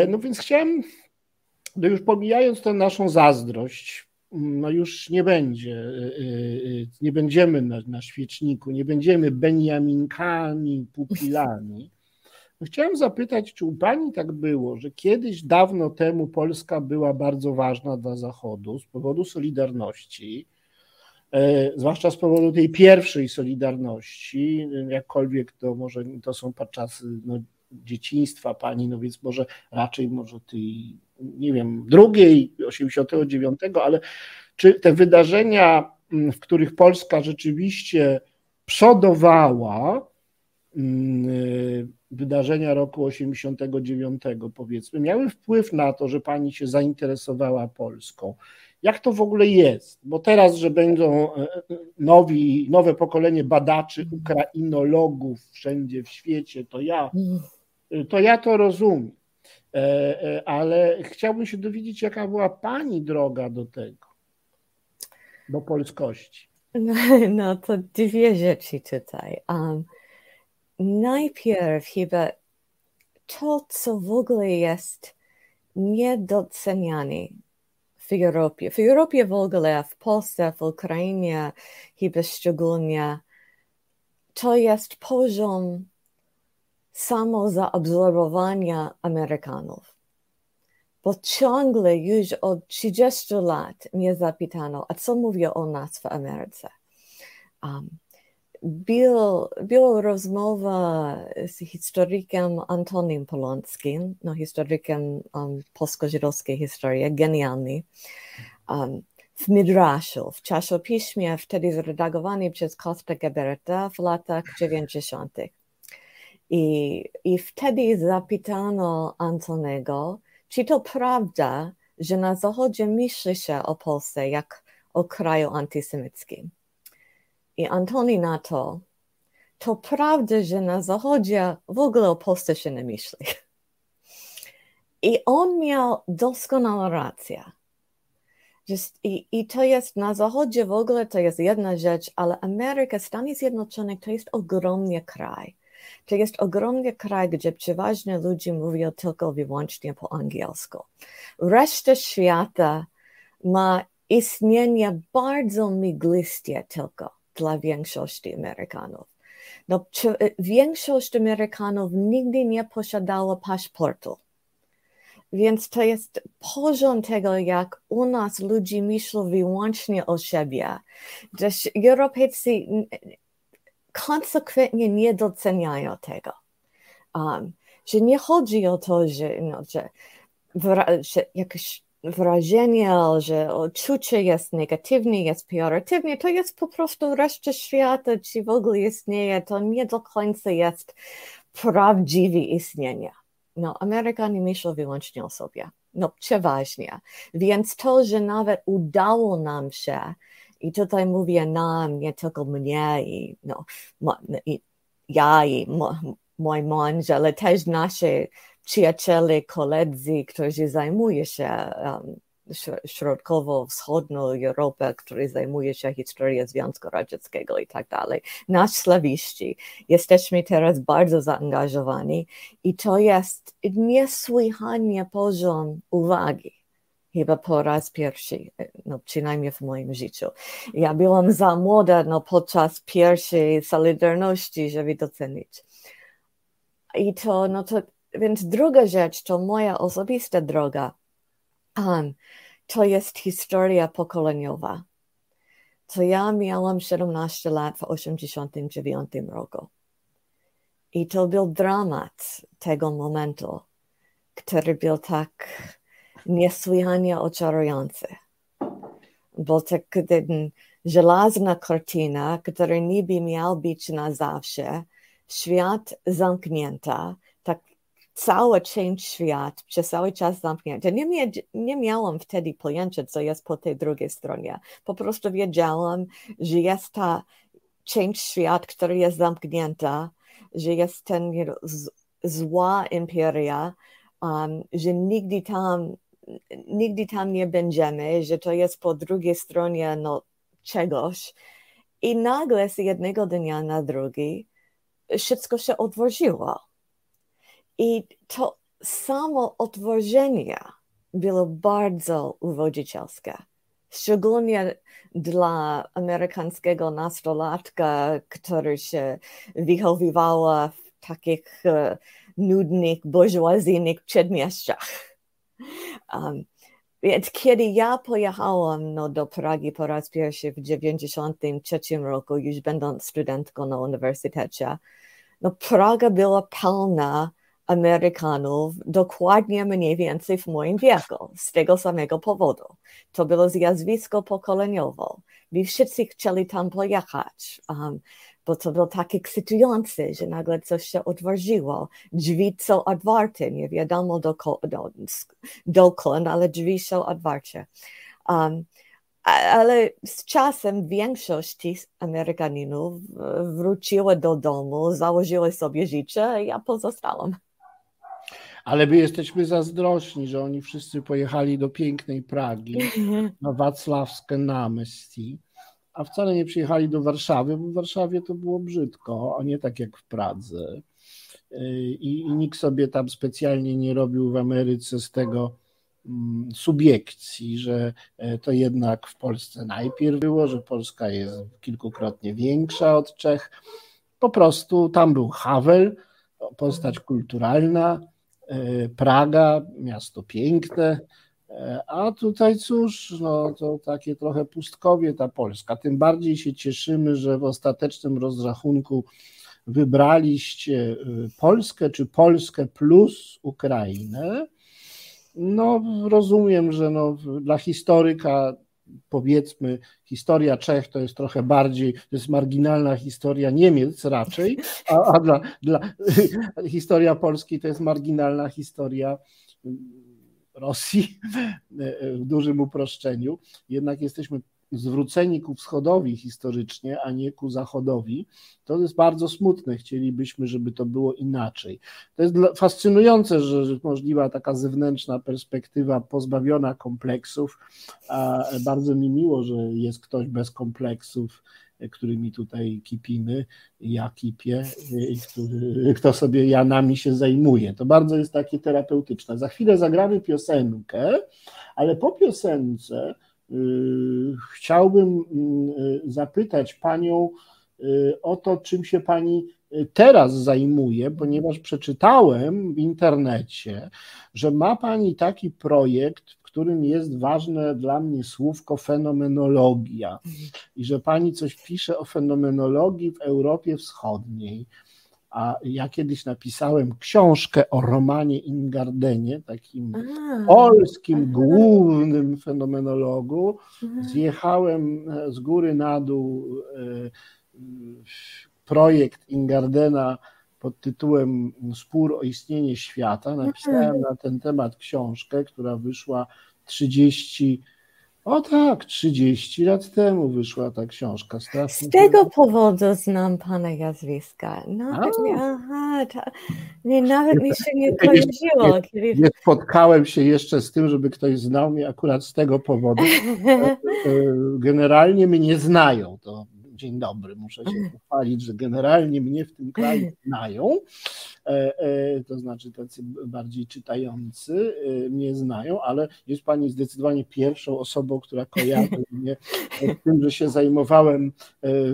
No więc chciałem, no już pomijając tę naszą zazdrość, no już nie będzie, nie będziemy na, na świeczniku, nie będziemy Beniaminkami, pupilami, Chciałem zapytać, czy u Pani tak było, że kiedyś dawno temu Polska była bardzo ważna dla Zachodu z powodu Solidarności, e, zwłaszcza z powodu tej pierwszej Solidarności, jakkolwiek to może to są czasy no, dzieciństwa Pani, no więc może raczej może tej, nie wiem, drugiej, 89, ale czy te wydarzenia, w których Polska rzeczywiście przodowała, wydarzenia roku 89, powiedzmy, miały wpływ na to, że pani się zainteresowała Polską. Jak to w ogóle jest? Bo teraz, że będą e, e, nowi, nowe pokolenie badaczy, ukrainologów wszędzie w świecie, to ja, to ja to rozumiem. E, ale chciałbym się dowiedzieć, jaka była pani droga do tego, do polskości. No, no to dwie rzeczy tutaj. Um, najpierw chyba to, co w ogóle jest niedoceniane w Europie. W Europie w ogóle, w Polsce, w Ukrainie chyba szczególnie, to jest poziom samozaabsorbowania Amerykanów. Bo ciągle już od 30 lat mnie zapytano, a co mówię o nas w Ameryce? Um, był, była rozmowa z historykiem Antonim Polonskim, no historykiem um, polsko-żydowskiej historii, genialny, um, w Midraszu, w czasopiśmie wtedy zredagowany przez Kosta Geberta w latach 90. I, I wtedy zapytano Antonego, czy to prawda, że na Zachodzie myśli się o Polsce jak o kraju antysemickim i Antoni na to, to prawda, że na zachodzie w ogóle o Polsce się nie myśli. I on miał doskonałą rację, i, I to jest na zachodzie w ogóle, to jest jedna rzecz, ale Ameryka, Stany Zjednoczone to jest ogromny kraj. To jest ogromny kraj, gdzie przeważnie ludzie mówią tylko wyłącznie po angielsku. Reszta świata ma istnienie bardzo miglistie tylko dla większości Amerykanów. No, większość Amerykanów nigdy nie posiadała paszportu. Więc to jest poziom tego, jak u nas ludzie myślą wyłącznie o siebie. Że Europejcy konsekwentnie nie doceniają tego. Um, że nie chodzi o to, że, no, że, że jakieś wrażenie, że odczucie jest negatywne, jest pejoratywne, to jest po prostu reszta świata, czy w ogóle istnieje, to nie do końca jest prawdziwe istnienie. No, Amerykanie myślą wyłącznie o sobie. No, przeważnie. Więc to, że nawet udało nam się, i tutaj mówię nam, nie tylko mnie, i, no, i ja i mój mąż, ale też nasze przyjaciele, koledzy, którzy zajmują się um, środkowo-wschodnią Europę, który zajmuje się historią Związku Radzieckiego i tak dalej. Nasz slawiści. Jesteśmy teraz bardzo zaangażowani i to jest niesłychanie poziom uwagi. Chyba po raz pierwszy, no przynajmniej w moim życiu. Ja byłam za młoda no, podczas pierwszej Solidarności, żeby docenić. I to, no to, więc druga rzecz, to moja osobista droga um, to jest historia pokoleniowa. To ja miałam 17 lat w 89 roku. I to był dramat tego momentu, który był tak niesłychanie oczarujący. Bo to ten żelazna kartina, która niby miał być na zawsze, świat zamknięta, cały część świat przez cały czas zamknięty. Nie, mia, nie miałam wtedy pojęcia, co jest po tej drugiej stronie. Po prostu wiedziałam, że jest ta część świat, która jest zamknięta, że jest ten zła imperia, um, że nigdy tam, nigdy tam nie będziemy, że to jest po drugiej stronie no, czegoś. I nagle z jednego dnia na drugi wszystko się odwróciło i to samo odwożenie było bardzo uwodzicielskie. Szczególnie dla amerykańskiego nastolatka, który się wychowywał w takich uh, nudnych, burżuazyjnych przedmieściach. Um, więc kiedy ja pojechałam no, do Pragi po raz pierwszy w 1993 roku, już będąc studentką na uniwersytecie, no Praga była pełna Amerykanów dokładnie mniej więcej w moim wieku, z tego samego powodu. To było zjawisko pokoleniowe. My wszyscy chcieli tam pojechać, um, bo to było tak ekscytujące, że nagle coś się odważyło. Drzwi są otwarte, nie wiadomo dokąd, ale drzwi są otwarte. Um, ale z czasem większość Amerykaninów wróciła do domu, założyła sobie życie, i ja pozostałam. Ale my jesteśmy zazdrośni, że oni wszyscy pojechali do pięknej Pragi, na Wacławskie Namestii, a wcale nie przyjechali do Warszawy, bo w Warszawie to było brzydko, a nie tak jak w Pradze. I, i nikt sobie tam specjalnie nie robił w Ameryce z tego mm, subiekcji, że e, to jednak w Polsce najpierw było, że Polska jest kilkukrotnie większa od Czech. Po prostu tam był Havel, postać kulturalna, Praga, miasto piękne, e, a tutaj cóż, no to takie trochę pustkowie ta Polska. Tym bardziej się cieszymy, że w ostatecznym rozrachunku wybraliście e, Polskę czy Polskę plus Ukrainę. No, rozumiem, że no, dla historyka powiedzmy, historia Czech to jest trochę bardziej, to jest marginalna historia Niemiec raczej, a, a dla, dla historia Polski to jest marginalna historia mm, Rosji w dużym uproszczeniu. Jednak jesteśmy zwróceni ku wschodowi historycznie, a nie ku zachodowi. To jest bardzo smutne. Chcielibyśmy, żeby to było inaczej. To jest fascynujące, że możliwa taka zewnętrzna perspektywa pozbawiona kompleksów. A bardzo mi miło, że jest ktoś bez kompleksów którymi tutaj kipimy, ja kipię, który, kto sobie Janami się zajmuje. To bardzo jest takie terapeutyczne. Za chwilę zagramy piosenkę, ale po piosence chciałbym yy, zapytać Panią yy, o to, czym się Pani teraz zajmuje, ponieważ przeczytałem w internecie, że ma Pani taki projekt, którym jest ważne dla mnie słówko fenomenologia i że pani coś pisze o fenomenologii w Europie Wschodniej. A ja kiedyś napisałem książkę o Romanie Ingardenie, takim a, polskim aha. głównym fenomenologu. Zjechałem e, z góry na dół e, projekt Ingardena pod tytułem Spór o istnienie świata. Napisałem na ten temat książkę, która wyszła 30. O tak, 30 lat temu wyszła ta książka. Z tego powodu znam pana nazwiska. Nawet, mi, aha, ta, nie, nawet mi się nie kojarzyło. Nie, kiedy... nie spotkałem się jeszcze z tym, żeby ktoś znał mnie akurat z tego powodu. E, e, generalnie mnie znają. To dzień dobry, muszę się pochwalić, że generalnie mnie w tym kraju znają, e, e, to znaczy tacy bardziej czytający e, mnie znają, ale jest Pani zdecydowanie pierwszą osobą, która kojarzy mnie z tym, że się zajmowałem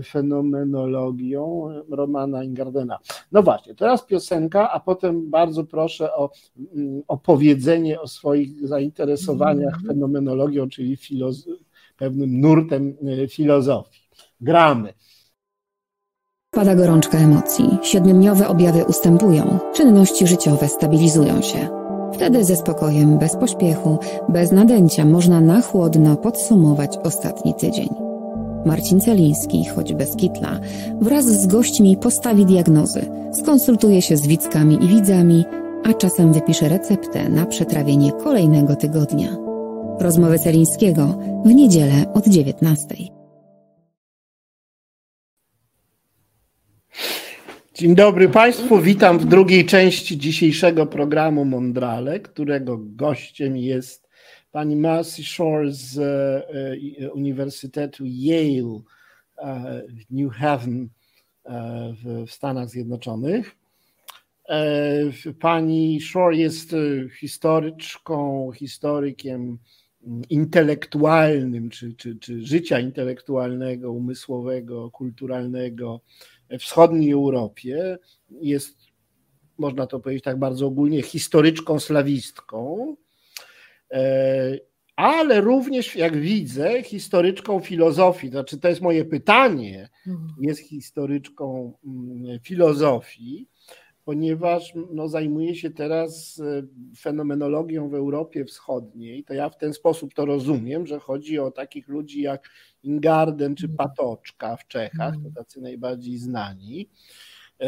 fenomenologią Romana Ingardena. No właśnie, teraz piosenka, a potem bardzo proszę o mm, opowiedzenie o swoich zainteresowaniach mhm. fenomenologią, czyli pewnym nurtem filozofii. Gramy. Pada gorączka emocji, siedmiodniowe objawy ustępują, czynności życiowe stabilizują się. Wtedy ze spokojem, bez pośpiechu, bez nadęcia można na chłodno podsumować ostatni tydzień. Marcin Celiński, choć bez kitla, wraz z gośćmi postawi diagnozy, skonsultuje się z widzkami i widzami, a czasem wypisze receptę na przetrawienie kolejnego tygodnia. Rozmowy Celińskiego w niedzielę od 19. Dzień dobry Państwu, witam w drugiej części dzisiejszego programu Mondrale, którego gościem jest pani Marcy Shore z e, Uniwersytetu Yale e, w New Haven e, w Stanach Zjednoczonych. Pani Shore jest historyczką, historykiem intelektualnym, czy, czy, czy życia intelektualnego, umysłowego, kulturalnego wschodniej Europie. Jest, można to powiedzieć tak bardzo ogólnie, historyczką slawistką, e, ale również, jak widzę, historyczką filozofii. Znaczy, to jest moje pytanie, mhm. jest historyczką mm, filozofii ponieważ no, zajmuję się teraz e, fenomenologią w Europie Wschodniej, to ja w ten sposób to rozumiem, że chodzi o takich ludzi jak Ingarden czy Patoczka w Czechach, to mm. tacy najbardziej znani, e,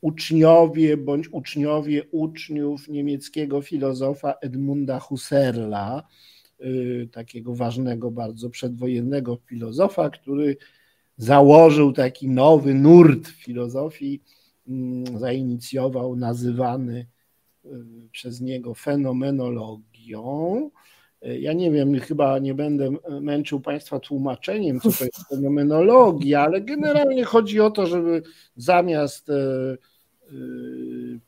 uczniowie bądź uczniowie uczniów niemieckiego filozofa Edmunda Husserla, e, takiego ważnego bardzo przedwojennego filozofa, który założył taki nowy nurt filozofii, zainicjował, nazywany y, przez niego fenomenologią. Y, ja nie wiem, chyba nie będę męczył Państwa tłumaczeniem, co to jest fenomenologia, ale generalnie chodzi o to, żeby zamiast y,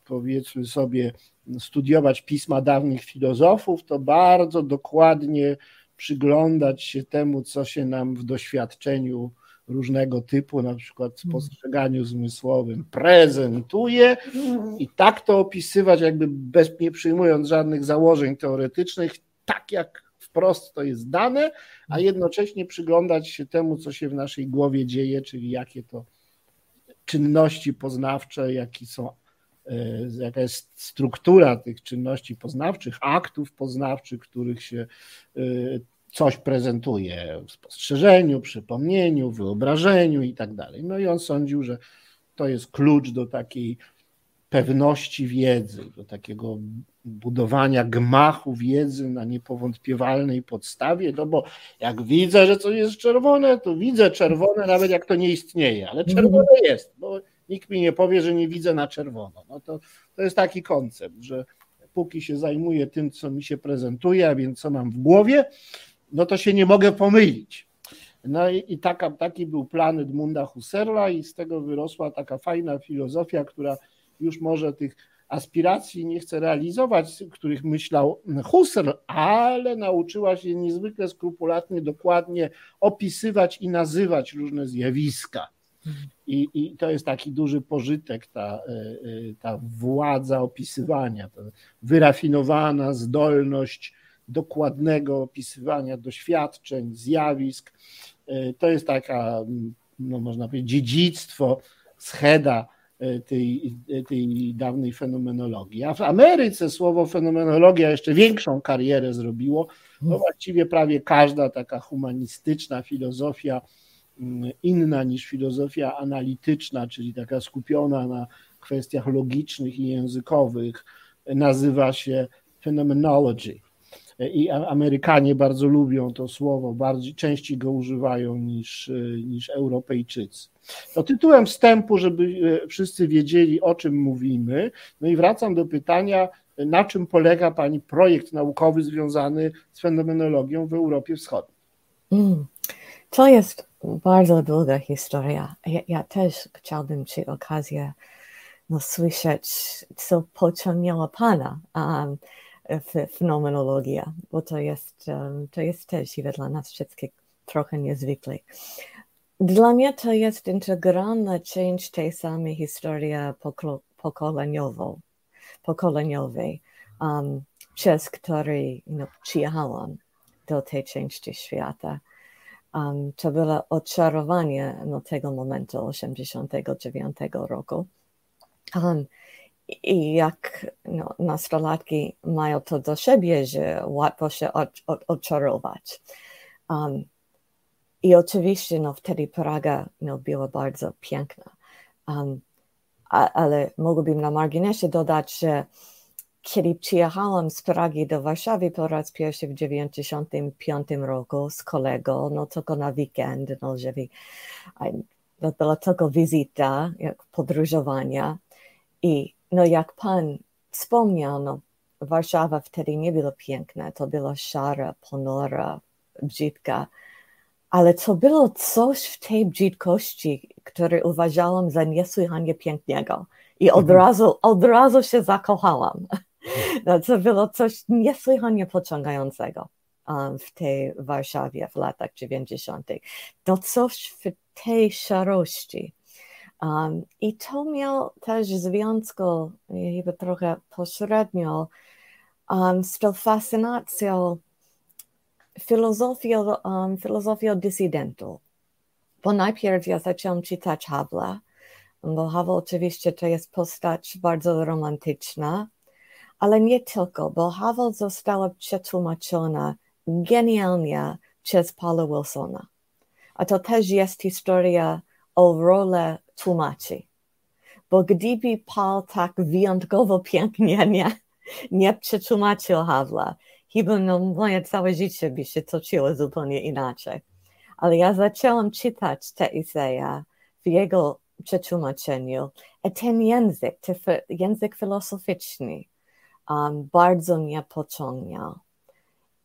powiedzmy sobie studiować pisma dawnych filozofów, to bardzo dokładnie przyglądać się temu, co się nam w doświadczeniu różnego typu, na przykład w mhm. postrzeganiu zmysłowym, prezentuje i tak to opisywać, jakby bez, nie przyjmując żadnych założeń teoretycznych, tak jak wprost to jest dane, a mhm. jednocześnie przyglądać się temu, co się w naszej głowie dzieje, czyli jakie to czynności poznawcze, jakie są, e, jaka jest struktura tych czynności poznawczych, aktów poznawczych, których się e, coś prezentuje w spostrzeżeniu, przypomnieniu, wyobrażeniu i tak dalej. No i on sądził, że to jest klucz do takiej pewności wiedzy, do takiego budowania gmachu wiedzy na niepowątpiewalnej podstawie, no bo jak widzę, że coś jest czerwone, to widzę czerwone, nawet jak to nie istnieje, ale czerwone jest, bo nikt mi nie powie, że nie widzę na czerwono. No to, to jest taki koncept, że póki się zajmuję tym, co mi się prezentuje, a więc co mam w głowie, no to się nie mogę pomylić. No i, i taka, taki był plan Edmunda Husserla i z tego wyrosła taka fajna filozofia, która już może tych aspiracji nie chce realizować, których myślał Husserl, ale nauczyła się niezwykle skrupulatnie, dokładnie opisywać i nazywać różne zjawiska. I, I, to jest taki duży pożytek, ta, e, e, ta władza opisywania, ta wyrafinowana zdolność dokładnego opisywania doświadczeń, zjawisk. E, to jest taka, no można powiedzieć, dziedzictwo scheda tej, tej dawnej fenomenologii. A w Ameryce słowo fenomenologia jeszcze większą karierę zrobiło. No właściwie prawie każda taka humanistyczna filozofia inna niż filozofia analityczna, czyli taka skupiona na kwestiach logicznych i językowych, nazywa się phenomenology. I Amerykanie bardzo lubią to słowo, bardziej częściej go używają niż, niż Europejczycy. To tytułem wstępu, żeby e, wszyscy wiedzieli, o czym mówimy. No i wracam do pytania, na czym polega Pani projekt naukowy związany z fenomenologią w Europie Wschodniej? Mm, to jest bardzo długa historia. Ja, ja też chciałbym Ci okazję no, słyszeć, co pociągnęło Pana um, w fenomenologię, bo to jest, to jest też dla nas wszystkich trochę niezwykle. Dla mnie to jest integralna część tej samej historii pokoleniową, pokoleniowej, um, przez której you know, przyjechałam do tej części świata. Um, to było odczarowanie no, tego momentu 89 roku. Um, I jak no, nastolatki mają to do siebie, że łatwo się od, od, odczarować. Um, I oczywiście no, wtedy Praga no, była bardzo piękna. Um, a, ale mogłabym na marginesie dodać, że kiedy przyjechałam z Pragi do Warszawy po raz pierwszy w 1995 roku z kolegą, no tylko na weekend, no żeby no, była tylko wizyta, jak podróżowania i no jak pan wspomniał, no Warszawa wtedy nie była piękna, to była szara, ponura, brzydka, ale to było coś w tej brzydkości, które uważałam za niesłychanie pięknego i od, mhm. razu, od razu się zakochałam. No, to było coś niesłychanie pociągającego um, w tej Warszawie w latach 90. To coś w tej szarości. Um, I to miało też związku, chyba trochę pośrednio, um, z tą fascynacją filozofią, um, filozofią. Bo najpierw ja zaczęłam czytać Havla, bo Havel oczywiście to jest postać bardzo romantyczna, ale nie tylko, bo Havel została przetłumaczona genialnie przez Paula Wilsona. A to też jest historia o rolę tłumaczy. Bo gdyby Paul tak wyjątkowo pięknie nie, nie przetłumaczył Havla, chyba no, moje całe życie by się toczyło zupełnie inaczej. Ale ja zaczęłam czytać te eseje w jego przetłumaczeniu. I ten język, ten język filozoficzny, um, bardzo mnie pociągnął.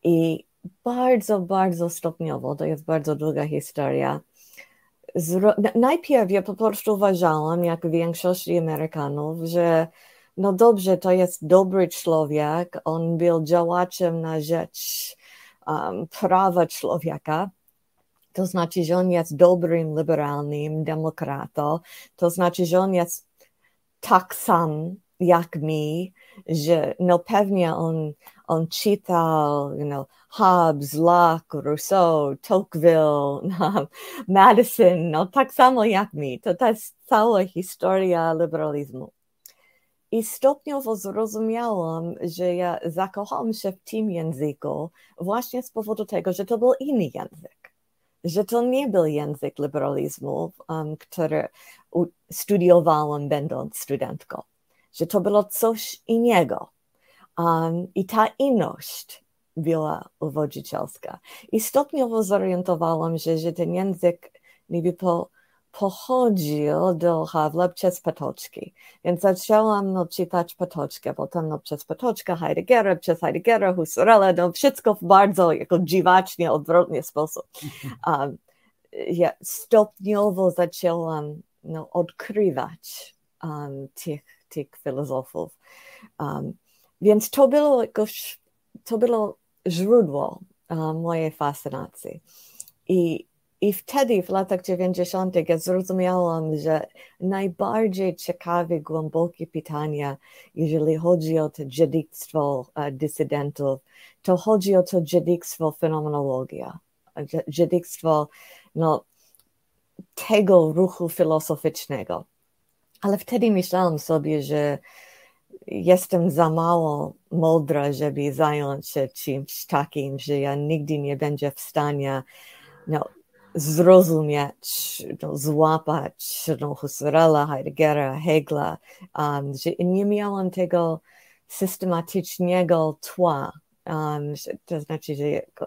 I bardzo, bardzo stopniowo, to jest bardzo długa historia. Zro... Najpierw ja po prostu uważałam, jak większość Amerykanów, że no dobrze, to jest dobry człowiek, on był działaczem na rzecz um, prawa człowieka, to znaczy, że on jest dobrym, liberalnym demokratą, to znaczy, że on jest tak sam jak mi, że no pewnie on, on czytał, you know, Hobbes, Locke, Rousseau, Tocqueville, no, Madison, no tak samo jak mi. To, to jest cała historia liberalizmu. I stopniowo zrozumiałam, że ja zakochałam się w tym języku właśnie z powodu tego, że to był inny język. Że to nie był język liberalizmu, um, który studiowałam będąc studentką że to było coś innego. Um, I ta inność była uwodzicielska. I stopniowo zorientowałam się, że ten język niby po, pochodził do Hawla przez Patoczki. Więc zaczęłam no, czytać Patoczkę, potem no, przez Patoczkę, Heideggera, przez Heideggera, Husserla, no, wszystko w bardzo jako dziwacznie, odwrotny sposób. Um, ja stopniowo zaczęłam no, odkrywać um, tych, filozofów. Um, więc to było to było źródło um, mojej fascynacji. I, I wtedy, w latach 90., ja zrozumiałam, że najbardziej ciekawe, głębokie pytania, jeżeli chodzi o to dziedzictwo uh, dysydentów, to chodzi o to dziedzictwo fenomenologia, dziedzictwo no, tego ruchu filozoficznego. Ale wtedy myślałam sobie, że jestem za mało mądra, żeby zająć się czymś takim, że ja nigdy nie będę w stanie no, zrozumieć, no, złapać no, Husserla, Heideggera, Hegla, um, że nie miałam tego systematycznego tła Um, to znaczy, że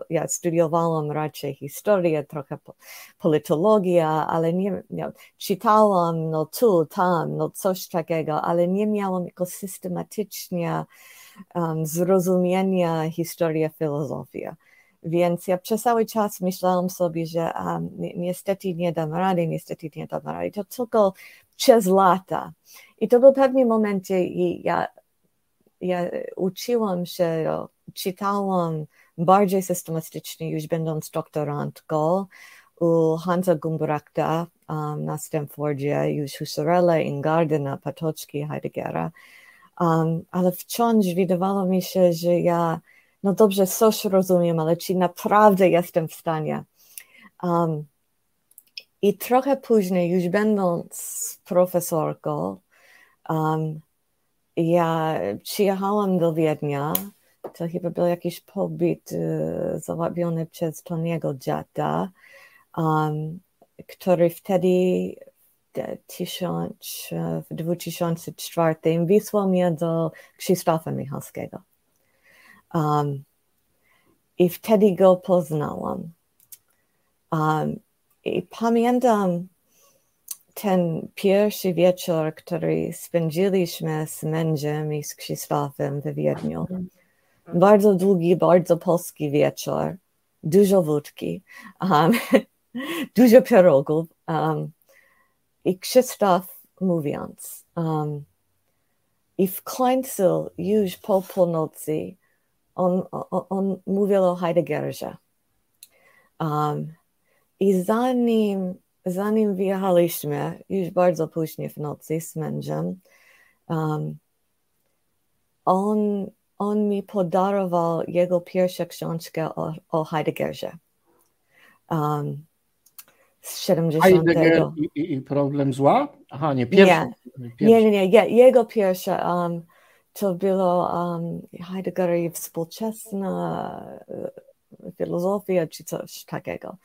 ja studiowałam raczej historię, trochę politologię, ale nie, nie, czytałam no tu, tam, no coś takiego, ale nie miałam jako systematycznie um, zrozumienia historii filozofii. Więc ja przez cały czas myślałam sobie, że um, ni niestety nie dam rady, niestety nie dam rady. To tylko przez lata. I to był pewien moment, i ja, ja uczyłam się czytałam bardziej systematycznie już będąc doktorantką u Hansa Gumbrakta um, na Stanfordzie, już Husserla, Ingardena, Patoczki, Heideggera. Um, ale wciąż wydawało mi się, że ja, no dobrze, coś rozumiem, ale czy naprawdę jestem w stanie. Um, I trochę później, już będąc profesorką, um, ja przyjechałam do Wiednia to chyba był jakiś pobyt uh, załatwiony przez Toniego dziada, um, który wtedy tysiąc, w 2004 wysłał mnie do Krzysztofa Michalskiego. Um, I wtedy go poznałam. Um, I pamiętam ten pierwszy wieczór, który spędziliśmy z mężem i z Krzysztofem w Wiedniu. Bardzo długi, bardzo polski wieczór, dużo wódki, um, dużo pierogów um, i Krzysztof mówiąc. Um, I w końcu już po północy on, on, on mówił o Heideggerze. Um, I zanim, zanim wyjechaliśmy, już bardzo później w nocy z mężem, um, on on mi podarował jego pierwszą książkę o, o Heideggerze. Um, z 70. Heidegger i, i, problem zła? Aha, nie, pierwszy. Nie, nie, nie, nie. jego pierwsza um, to było um, Heidegger i współczesna uh, filozofia czy coś takiego.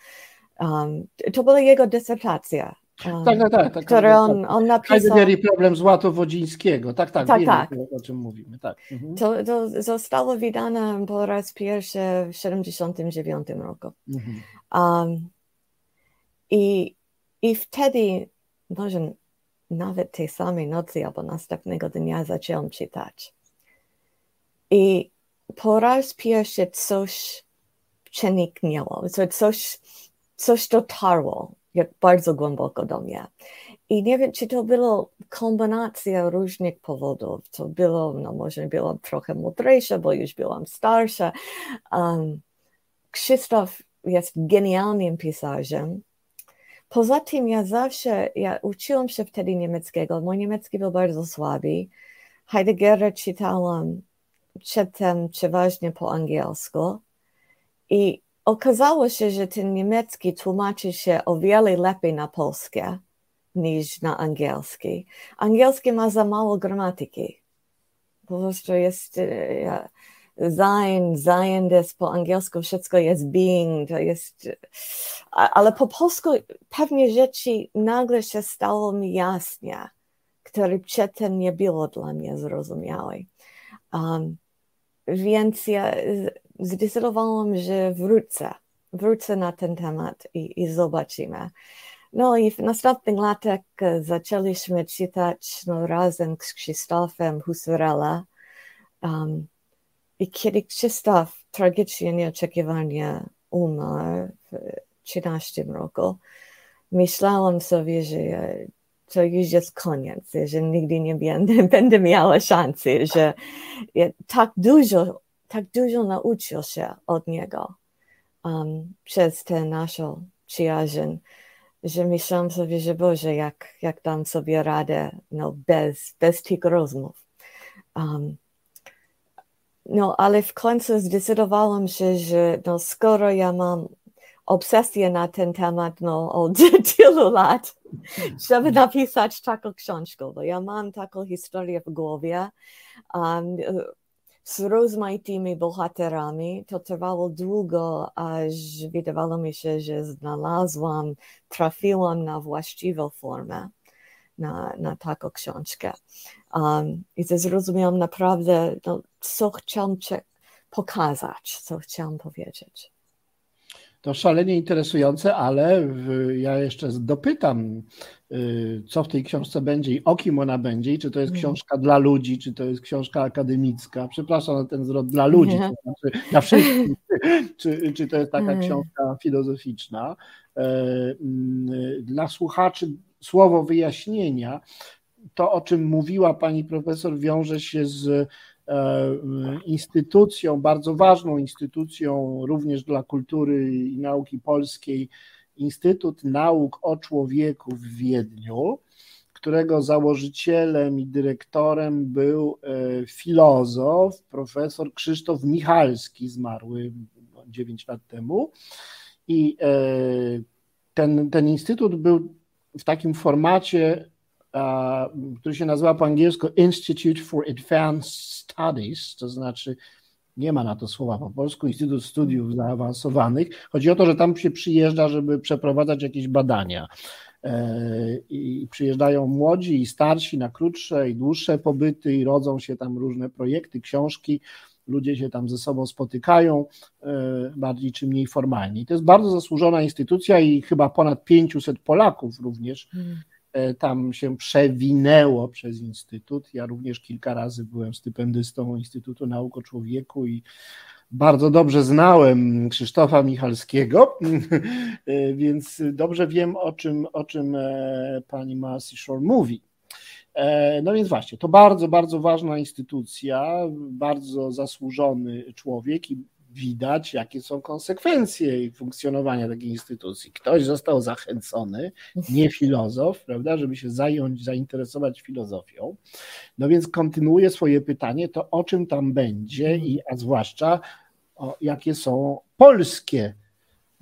Um, to była jego dysertacja. Tak, tak, tak. tak które on, on napisał. Heidegger i problem Złato-Wodzińskiego. Tak, tak, tak, wiemy, tak. o czym mówimy. Tak. Mhm. To, to zostało wydane po raz pierwszy w 1979 roku. Mhm. Um, i, I wtedy, może nawet tej samej nocy albo następnego dnia zaczęłam czytać. I po raz pierwszy coś przeniknęło, coś, coś dotarło jak bardzo głęboko do mnie. I nie wiem, czy to było kombinacja różnych powodów. To było, no może byłam trochę mądrzejsza, bo już byłam starsza. Um, Krzysztof jest genialnym pisarzem. Poza tym ja zawsze, ja uczyłam się wtedy niemieckiego. Mój niemiecki był bardzo słaby. Heideggera czytałam przedtem przeważnie po angielsku. I Okazało się, że ten niemiecki tłumaczy się o wiele lepiej na polskie niż na angielski. Angielski ma za mało gramatyki. Po prostu jest ja, sein, sein jest po angielsku wszystko jest being, to jest, ale po polsku pewnie rzeczy nagle się stało mi jasnie, który przedtem nie było dla mnie zrozumiałe. Um, więc ja zdecydowałam, że wrócę, wrócę na ten temat i, i zobaczymy. No i w następnych latach zaczęliśmy czytać no, razem z Krzysztofem Husarella. Um, I kiedy Krzysztof tragicznie nieoczekiwanie umarł w 13 roku, myślałam sobie, że to już jest koniec, że nigdy nie będę, będę miała szansy, że tak dużo, tak dużo nauczył się od niego um, przez tę naszą przyjaźń, że myślałam sobie, że Boże, jak, jak dam sobie radę no, bez, bez tych rozmów. Um, no, ale w końcu zdecydowałam się, że no, skoro ja mam obsesję na ten temat no, od tylu lat, żeby napisać taką książkę, bo ja mam taką historię w głowie um, z rozmaitymi bohaterami. To trwało długo, aż wydawało mi się, że znalazłam, trafiłam na właściwą formę na, na taką książkę. Um, I zrozumiałam naprawdę, no, co chciałam pokazać, co chciałam powiedzieć. To szalenie interesujące, ale ja jeszcze dopytam, y, co w tej książce będzie i o kim ona będzie, i czy to jest mhm. książka dla ludzi, czy to jest książka akademicka. Przepraszam na ten zwrot dla ludzi, to znaczy dla wszystkich, czy, czy to jest taka mhm. książka filozoficzna. E, mm, dla słuchaczy słowo wyjaśnienia. To, o czym mówiła pani profesor, wiąże się z instytucją, bardzo ważną instytucją również dla kultury i nauki polskiej, Instytut Nauk o Człowieku w Wiedniu, którego założycielem i dyrektorem był e, filozof, profesor Krzysztof Michalski, zmarły 9 lat temu. I e, ten, ten instytut był w takim formacie który się nazywa po angielsku Institute for Advanced Studies, to znaczy nie ma na to słowa po polsku, Instytut Studiów Zaawansowanych. Chodzi o to, że tam się przyjeżdża, żeby przeprowadzać jakieś badania. E, I przyjeżdżają młodzi i starsi na krótsze i dłuższe pobyty i rodzą się tam różne projekty, książki. Ludzie się tam ze sobą spotykają e, bardziej czy mniej formalnie. I to jest bardzo zasłużona instytucja i chyba ponad 500 Polaków również hmm. E, tam się przewinęło przez Instytut. Ja również kilka razy byłem stypendystą Instytutu Nauk o Człowieku i bardzo dobrze znałem Krzysztofa Michalskiego, e, więc dobrze wiem, o czym, o czym e, pani Marcy Shore mówi. No więc właśnie, to bardzo, bardzo ważna instytucja, bardzo zasłużony człowiek i widać, jakie są konsekwencje funkcjonowania takiej instytucji. Ktoś został zachęcony, nie filozof, prawda, żeby się zająć, zainteresować filozofią. No więc kontynuuję swoje pytanie, to o czym tam będzie i a zwłaszcza o, jakie są polskie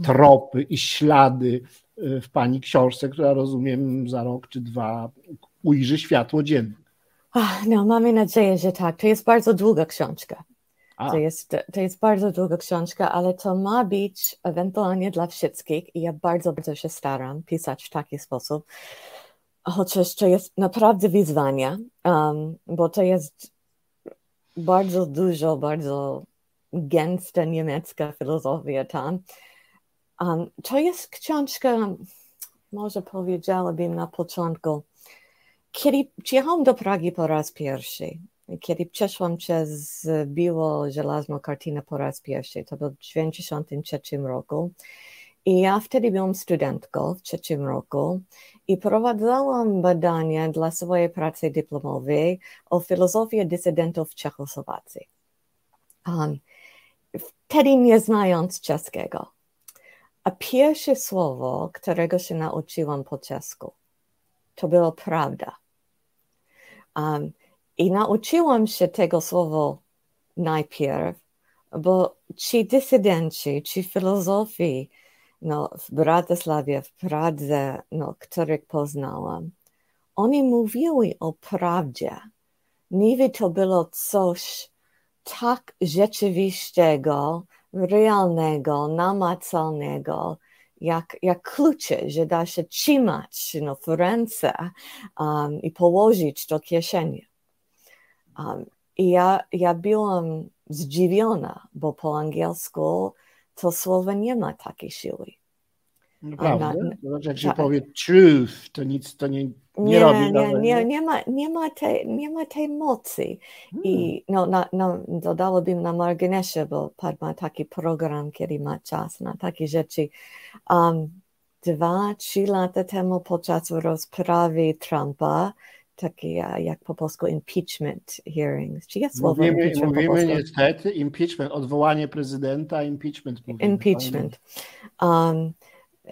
tropy i ślady y, w pani książce, która rozumiem za rok czy dwa ujrzy światło dzienne. No, mamy nadzieję, że tak. To jest bardzo długa książka. To jest, to jest bardzo długa książka, ale to ma być ewentualnie dla wszystkich i ja bardzo, bardzo się staram pisać w taki sposób. Chociaż to jest naprawdę wyzwanie, um, bo to jest bardzo dużo, bardzo gęsta niemiecka filozofia tam. Um, to jest książka, może powiedziałabym na początku, kiedy przyjechałam do Pragi po raz pierwszy, kiedy przeszłam przez biło żelazną kartynę po raz pierwszy, to był w 1993 roku. I ja wtedy byłam studentką w trzecim roku i prowadzałam badania dla swojej pracy dyplomowej o filozofii dysydentów Czechosłowacji. Um, wtedy nie znając czeskiego. A pierwsze słowo, którego się nauczyłam po czesku, to było prawda. Um, i nauczyłam się tego słowa najpierw, bo ci dysydenci, ci filozofii no, w Bratysławie, w Pradze, no, których poznałam, oni mówili o prawdzie. Niby to było coś tak rzeczywistego, realnego, namacalnego, jak, jak klucze, że da się trzymać no, w ręce um, i położyć do kieszeni. Um, I ja, ja byłam zdziwiona, bo po angielsku to słowo nie ma takiej siły. Naprawdę? Znaczy, jak się powie truth, to nic to nie, nie, nie robi. Nie, nie, nie, ma, nie, ma tej, nie ma tej mocy. Hmm. I no, na, no, dodałabym na marginesie, bo pan ma taki program, kiedy ma czas na takie rzeczy. Um, dwa, trzy lata temu podczas rozprawy Trumpa takie jak po polsku impeachment hearings. Czy jest słowo mówimy, impeachment Mówimy niestety impeachment, odwołanie prezydenta, impeachment. Mówimy, impeachment. Um,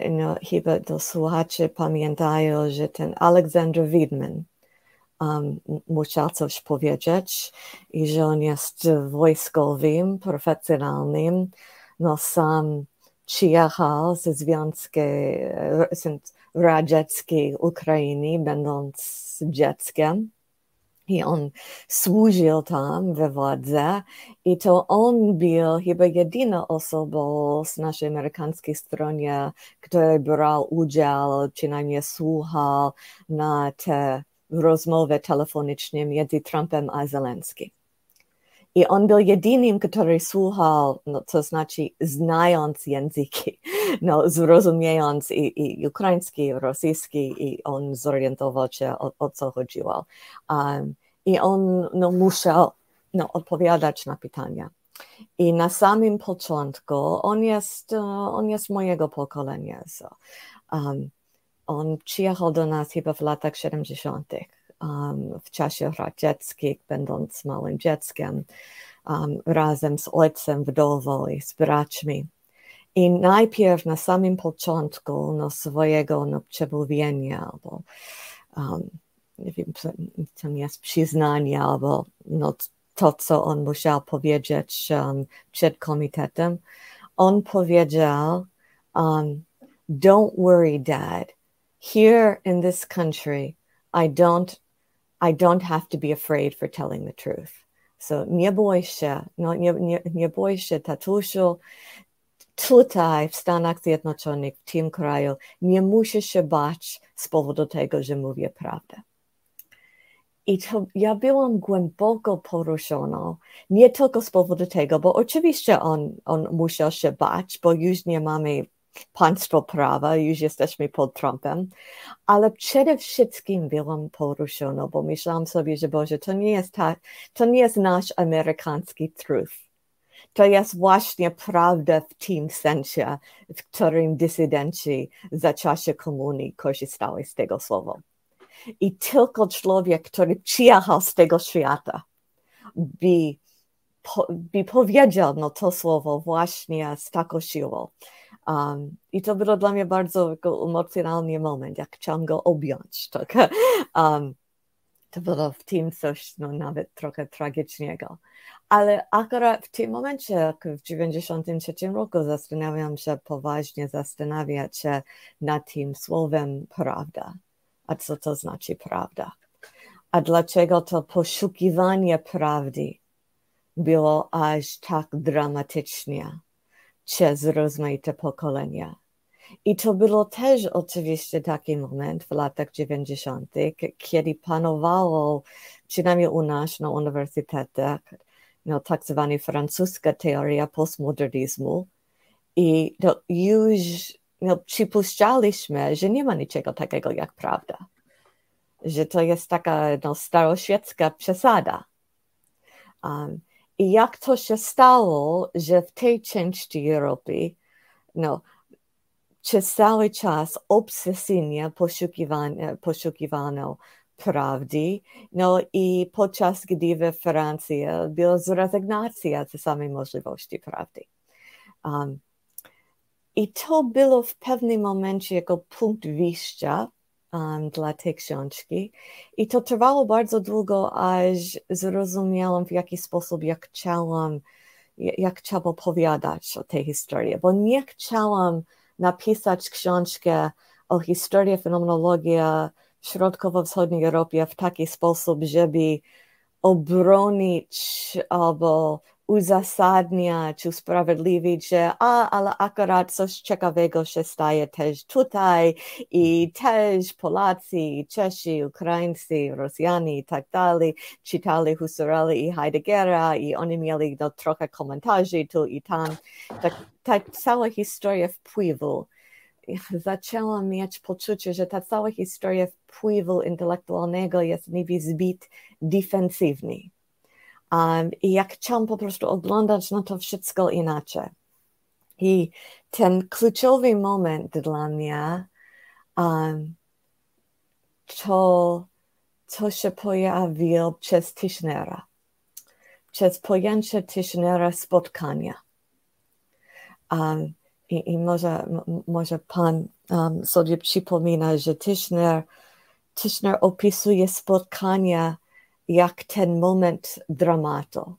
no, chyba to słuchacze pamiętają, że ten Alexander Widman um, musiał coś powiedzieć i że on jest wojskowym, profesjonalnym, no sam przyjechał ze Związku Radzieckiej Ukrainy, będąc dzieckiem. I on służył tam we władze i to on był chyba jedyną osobą z naszej amerykańskiej stronie, który brał udział, przynajmniej słuchał na te rozmowy telefoniczne między Trumpem a Zelenskim. I on był jedynym, który słuchał, no, to znaczy znając języki, no, zrozumiejąc i, i ukraiński, i rosyjski, i on zorientował się, o, o co chodziło. Um, I on no, musiał no, odpowiadać na pytania. I na samym początku on jest, uh, on jest mojego pokolenia. So, um, on przyjechał do nas chyba w latach 70 um, w czasie radzieckim, będąc małym dzieckiem, um, razem z ojcem, wdową i z braćmi. I najpierw na samym początku no, swojego no, przemówienia, albo um, nie wiem, to jest przyznanie, albo no, to, co on musiał powiedzieć um, przed komitetem, on powiedział, um, don't worry, dad. Here in this country, I don't I don't have to be afraid for telling the truth. So nie bój się, no, nie, nie, nie bój się, tatusiu, tutaj w Stanach Zjednoczonych, w tym kraju, nie musisz się bać z powodu tego. I to ja byłam głęboko poruszona, nie tylko z tego, bo oczywiście on, on musiał się bo już nie mamy państwo prawa, już jesteśmy pod Trumpem, ale przede wszystkim byłam poruszona, bo myślałam sobie, że Boże, to nie jest, ta, to nie jest nasz amerykański truth. To jest właśnie prawda w tym sensie, w którym dysydenci za czasie komunii korzystali z tego słowa. I tylko człowiek, który przyjechał z tego świata, by, by powiedział no, to słowo właśnie z taką siłą. Um, I to było dla mnie bardzo emocjonalny moment, jak chciałam go objąć. Tak? Um, to było w tym coś no, nawet trochę tragicznego. Ale akurat w tym momencie, jak w 1993 roku, zastanawiam się poważnie, zastanawiać się nad tym słowem prawda. A co to znaczy prawda? A dlaczego to poszukiwanie prawdy było aż tak dramatycznie? Przez rozmaite pokolenia. I to było też oczywiście taki moment w latach 90., kiedy panowało, przynajmniej u nas na uniwersytetach, no, tak zwana francuska teoria postmodernizmu. I to już no, przypuszczaliśmy, że nie ma niczego takiego jak prawda. Że to jest taka no, staroświecka przesada. Um, i jak to się stało, że w tej części Europy no, przez cały czas obsesyjnie poszukiwano, poszukiwano prawdy, no i podczas gdy we Francji była zrezygnacja ze samej możliwości prawdy. Um, I to było w pewnym momencie jako punkt wyjścia um, dla tej książki. I to trwało bardzo długo, aż zrozumiałam w jaki sposób, jak chciałam, jak chciałam opowiadać o tej historii, bo nie chciałam napisać książkę o historii fenomenologii w środkowo-wschodniej Europie w taki sposób, żeby obronić albo uzasadniać, usprawiedliwić, że a, ale akurat coś ciekawego się staje też tutaj i też Polacy, Czesi, Ukraińcy, Rosjanie i tak dalej czytali Husserla i Heideggera i oni mieli no, trochę komentarzy tu i tam. Tak, ta cała historia wpływu zaczęłam mieć poczucie, że ta cała historia wpływu intelektualnego jest niby zbyt defensywny Um, I jak chciałam po prostu oglądać na to wszystko inaczej. I ten kluczowy moment dla mnie um, to, to się pojawiło przez Tischnera, przez pojęcie Tischnera spotkania. Um, i, I może, może pan um, sobie przypomina, że Tischner, Tischner opisuje spotkania jak ten moment dramatu.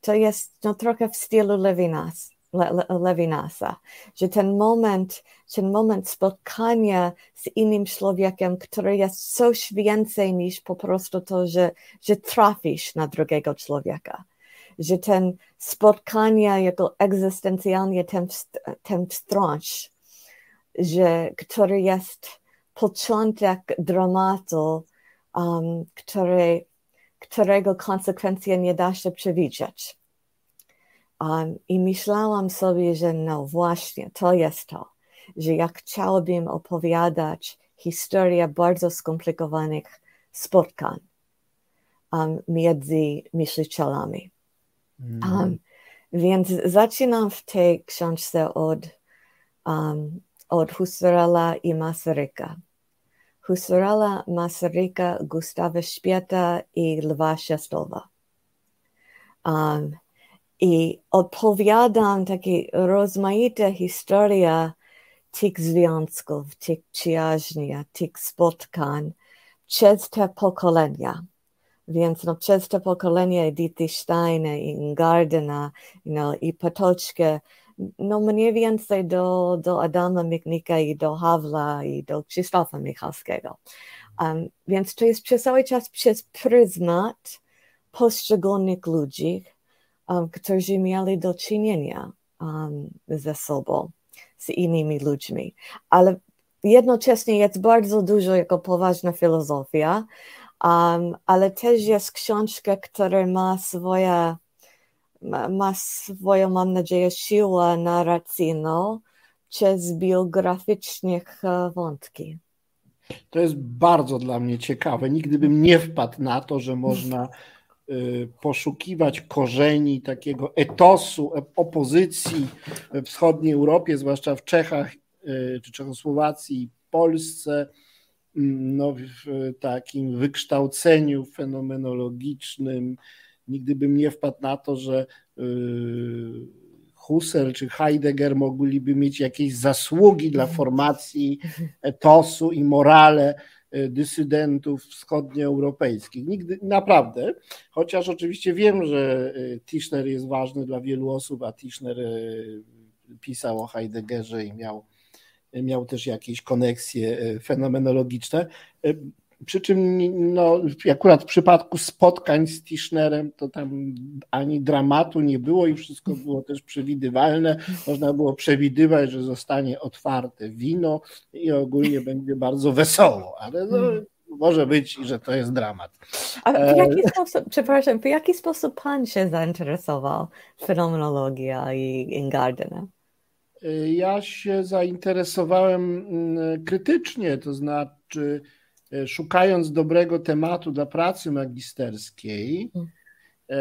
To jest no, trochę w stylu Levinas, Le, Le, Levinasa, że ten moment, ten moment spotkania z innym człowiekiem, który jest coś więcej niż po prostu to, że, że trafisz na drugiego człowieka. Że ten spotkanie jako egzystencjalnie ten, ten wstrząs, że który jest początek dramatu, um, który którego konsekwencje nie da się przewidzieć. Um, I myślałam sobie, że no właśnie, to jest to, że jak chciałabym opowiadać historię bardzo skomplikowanych spotkań um, między myślicielami. Mm. Um, więc zaczynam w tej książce od, um, od Husserla i Masaryka. Husserla, Masaryka, Gustawa Śpieta i Lwa Szestowa. Um, I opowiadam takie rozmaite historie tych związków, tych przyjaźni, tych spotkań przez te pokolenia. Więc no, przez te pokolenia Edity Steina i Gardena you know, i Patoczkę no mniej więcej do, do Adama Miknika i do Hawla i do Krzysztofa Michalskiego. Um, więc to jest przez cały czas przez pryzmat poszczególnych ludzi, um, którzy mieli do czynienia um, ze sobą, z innymi ludźmi. Ale jednocześnie jest bardzo dużo jako poważna filozofia, um, ale też jest książka, która ma swoje ma swoją, mam nadzieję, siłę narracyjną przez biograficznych wątki. To jest bardzo dla mnie ciekawe. Nigdy bym nie wpadł na to, że można e, poszukiwać korzeni takiego etosu e, opozycji we wschodniej Europie, zwłaszcza w Czechach czy Czechosłowacji, Polsce, mm, no, w takim wykształceniu fenomenologicznym, nigdy bym nie wpadł na to, że y, Husserl czy Heidegger mogliby mieć jakieś zasługi dla formacji etosu i morale y, dysydentów wschodnioeuropejskich. Nigdy, naprawdę, chociaż oczywiście wiem, że y, Tischner jest ważny dla wielu osób, a Tischner pisał o Heideggerze i miał, miał też jakieś koneksje fenomenologiczne. Przy czym no, akurat w przypadku spotkań z Tischnerem to tam ani dramatu nie było i wszystko było też przewidywalne. Można było przewidywać, że zostanie otwarte wino i ogólnie będzie bardzo wesoło, ale no, może być, że to jest dramat. A w jaki e, sposób, przepraszam, w jaki sposób pan się zainteresował fenomenologią i Ingardenem? Ja się zainteresowałem mm, krytycznie, to znaczy szukając dobrego tematu dla pracy magisterskiej, mm. e,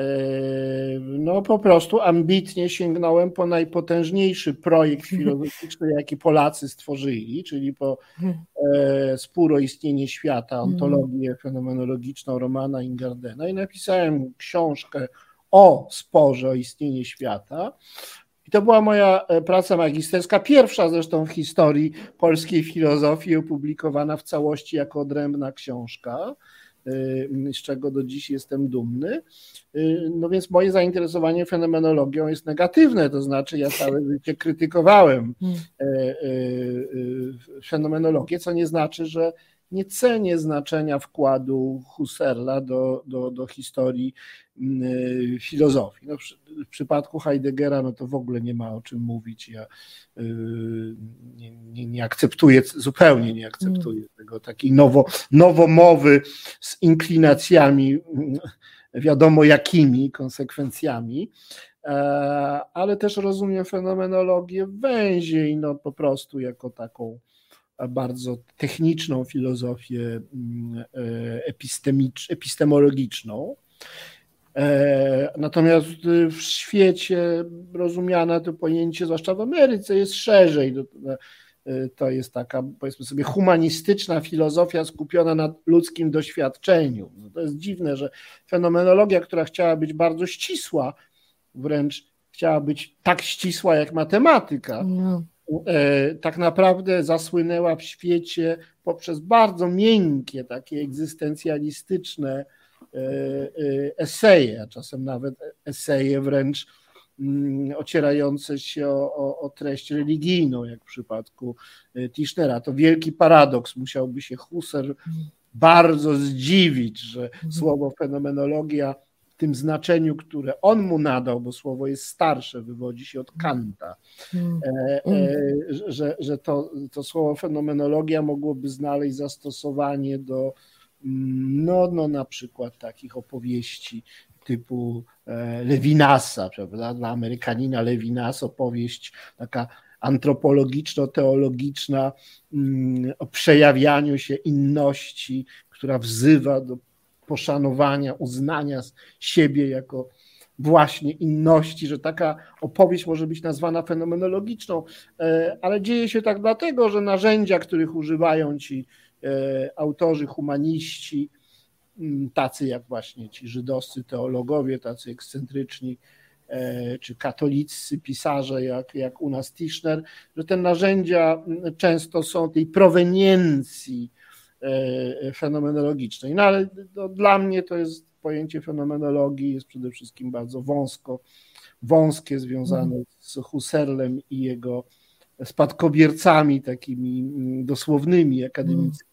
no po prostu ambitnie sięgnąłem po najpotężniejszy projekt filozoficzny, jaki Polacy stworzyli, czyli po mm. e, spór o istnienie świata, ontologię fenomenologiczną Romana Ingardena i napisałem książkę o sporze o istnienie świata. I to była moja e, praca magisterska, pierwsza zresztą w historii polskiej filozofii, opublikowana w całości jako odrębna książka, e, z czego do dziś jestem dumny. E, no więc moje zainteresowanie fenomenologią jest negatywne, to znaczy ja całe życie krytykowałem hmm. fenomenologię, co nie znaczy, że nie cenię znaczenia wkładu Husserla do, do, do historii mm, filozofii. No, w przypadku Heideggera no to w ogóle nie ma o czym mówić. Ja y, nie, nie, nie akceptuję, zupełnie nie akceptuję mm. tego takiej nowo, nowomowy z inklinacjami mm, wiadomo jakimi konsekwencjami, e, ale też rozumiem fenomenologię węziej, no po prostu jako taką bardzo techniczną filozofię mm, e, epistemologiczną. E, natomiast w świecie rozumiane to pojęcie, zwłaszcza w Ameryce, jest szerzej. To jest taka, powiedzmy sobie, humanistyczna filozofia skupiona na ludzkim doświadczeniu. No to jest dziwne, że fenomenologia, która chciała być bardzo ścisła, wręcz chciała być tak ścisła jak matematyka, no. E, tak naprawdę zasłynęła w świecie poprzez bardzo miękkie, takie egzystencjalistyczne e, e, eseje, a czasem nawet eseje wręcz mm, ocierające się o, o, o, treść religijną, jak w przypadku Tischnera. To wielki paradoks. Musiałby się Husserl bardzo zdziwić, że mhm. słowo fenomenologia tym znaczeniu, które on mu nadał, bo słowo jest starsze, wywodzi się od Kanta, mm. e, e, że, że to, to słowo fenomenologia mogłoby znaleźć zastosowanie do mm, no, no na przykład takich opowieści typu e, Levinasa, prawda? Dla Amerykanina Levinas opowieść taka antropologiczno-teologiczna mm, o przejawianiu się inności, która wzywa do poszanowania, uznania siebie jako właśnie inności, że taka opowieść może być nazwana fenomenologiczną, e, ale dzieje się tak dlatego, że narzędzia, których używają ci e, autorzy, humaniści, tacy jak właśnie ci żydowscy teologowie, tacy ekscentryczni, e, czy katolicy pisarze, jak, jak u nas Tischner, że te narzędzia często są tej proweniencji fenomenologicznej. No ale to, dla mnie to jest pojęcie fenomenologii jest przede wszystkim bardzo wąsko, wąskie, związane mhm. z Husserlem i jego spadkobiercami takimi mm, dosłownymi, akademickimi.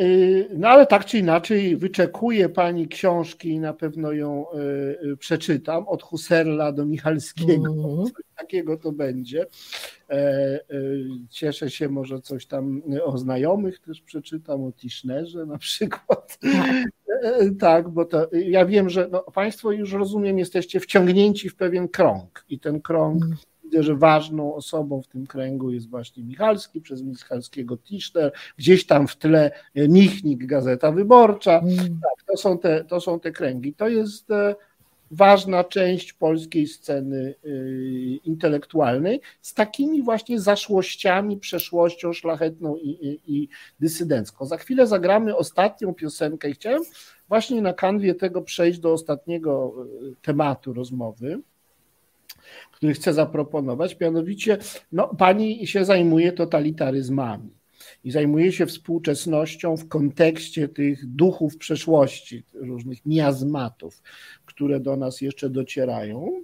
Y, no ale tak czy inaczej wyczekuję pani książki i na pewno ją y, y, przeczytam. Od Husserla do Michalskiego. Mm. Coś takiego to będzie. E, e, cieszę się, może coś tam o znajomych też przeczytam, o Tischnerze na przykład. Tak, e, tak bo to, ja wiem, że no, Państwo już rozumiem, jesteście wciągnięci w pewien krąg i ten krąg. Mm Widzę, że ważną osobą w tym kręgu jest właśnie Michalski, przez Michalskiego Tischner, gdzieś tam w tle Michnik, Gazeta Wyborcza. Mm. Tak, to, są te, to są te kręgi. To jest e, ważna część polskiej sceny e, intelektualnej z takimi właśnie zaszłościami, przeszłością szlachetną i, i, i dysydencką. Za chwilę zagramy ostatnią piosenkę i chciałem właśnie na kanwie tego przejść do ostatniego e, tematu rozmowy który chcę zaproponować, mianowicie no, pani się zajmuje totalitaryzmami i zajmuje się współczesnością w kontekście tych duchów przeszłości, różnych miazmatów, które do nas jeszcze docierają.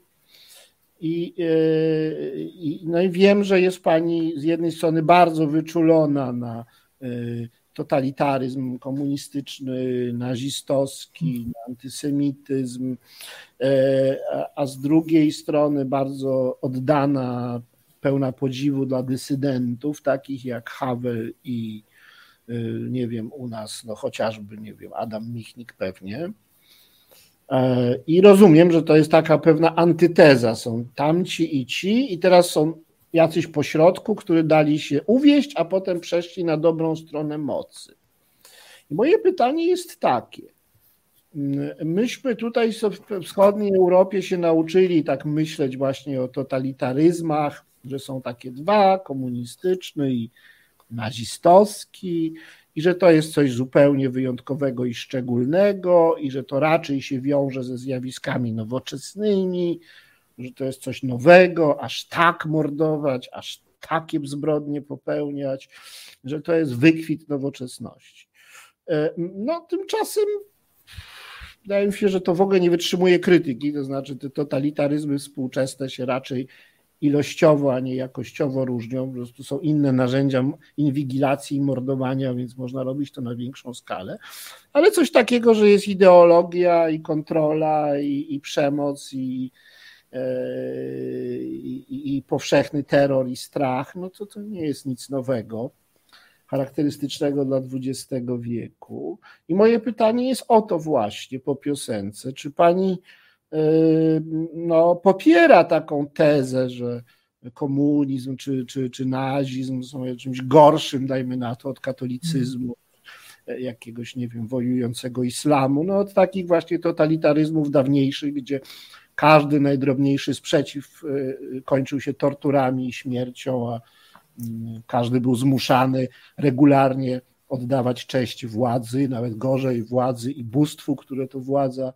I, e, i, no i wiem, że jest Pani z jednej strony bardzo wyczulona na e, totalitaryzm komunistyczny, nazistowski, antysemityzm, e, a z drugiej strony bardzo oddana, pełna podziwu dla dysydentów, takich jak Havel i e, nie wiem, u nas, no chociażby, nie wiem, Adam Michnik pewnie. E, I rozumiem, że to jest taka pewna antyteza. Są tamci i ci, i teraz są jacyś pośrodku, który dali się uwieść, a potem przeszli na dobrą stronę mocy. I moje pytanie jest takie. Myśmy tutaj w wschodniej Europie się nauczyli tak myśleć właśnie o totalitaryzmach, że są takie dwa, komunistyczny i nazistowski, i że to jest coś zupełnie wyjątkowego i szczególnego, i że to raczej się wiąże ze zjawiskami nowoczesnymi, że to jest coś nowego, aż tak mordować, aż takie zbrodnie popełniać, że to jest wykwit nowoczesności. E, no, tymczasem wydaje mi się, że to w ogóle nie wytrzymuje krytyki, to znaczy te totalitaryzmy współczesne się raczej ilościowo, a nie jakościowo różnią. Po prostu są inne narzędzia inwigilacji i mordowania, więc można robić to na większą skalę. Ale coś takiego, że jest ideologia i kontrola i, i przemoc i, i, i powszechny terror i strach, no to to nie jest nic nowego charakterystycznego dla XX wieku. I moje pytanie jest o to właśnie po piosence. Czy pani Yy, no, popiera taką tezę, że komunizm czy, czy, czy nazizm są czymś gorszym, dajmy na to, od katolicyzmu, jakiegoś, nie wiem, wojującego islamu, no od takich właśnie totalitaryzmów dawniejszych, gdzie każdy najdrobniejszy sprzeciw yy, kończył się torturami i śmiercią, a mm, każdy był zmuszany regularnie oddawać cześć władzy, nawet gorzej władzy i bóstwu, które to władza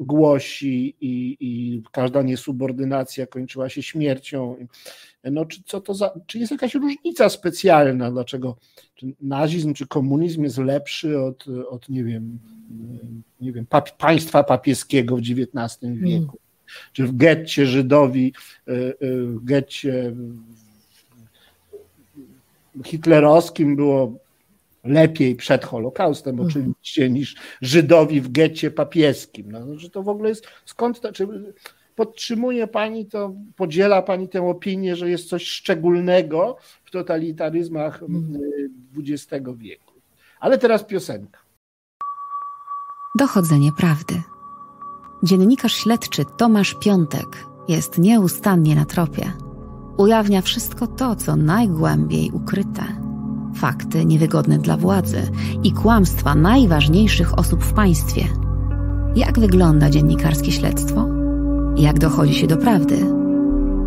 głosi i, i każda niesubordynacja kończyła się śmiercią. No, czy, co to za, czy jest jakaś różnica specjalna, dlaczego czy nazizm czy komunizm jest lepszy od, od nie wiem, nie wiem pap, państwa papieskiego w XIX wieku? Mm. Czy w getcie Żydowi, e, e, w getcie hitlerowskim było lepiej przed Holokaustem mhm. oczywiście niż Żydowi w getcie papieskim. No, że to w ogóle jest, skąd to, czy podtrzymuje Pani to, podziela Pani tę opinię, że jest coś szczególnego w totalitaryzmach XX mhm. wieku. Ale teraz piosenka. Dochodzenie prawdy. Dziennikarz śledczy Tomasz Piątek jest nieustannie na tropie. Ujawnia wszystko to, co najgłębiej ukryte fakty niewygodne dla władzy i kłamstwa najważniejszych osób w państwie. Jak wygląda dziennikarskie śledztwo? Jak dochodzi się do prawdy?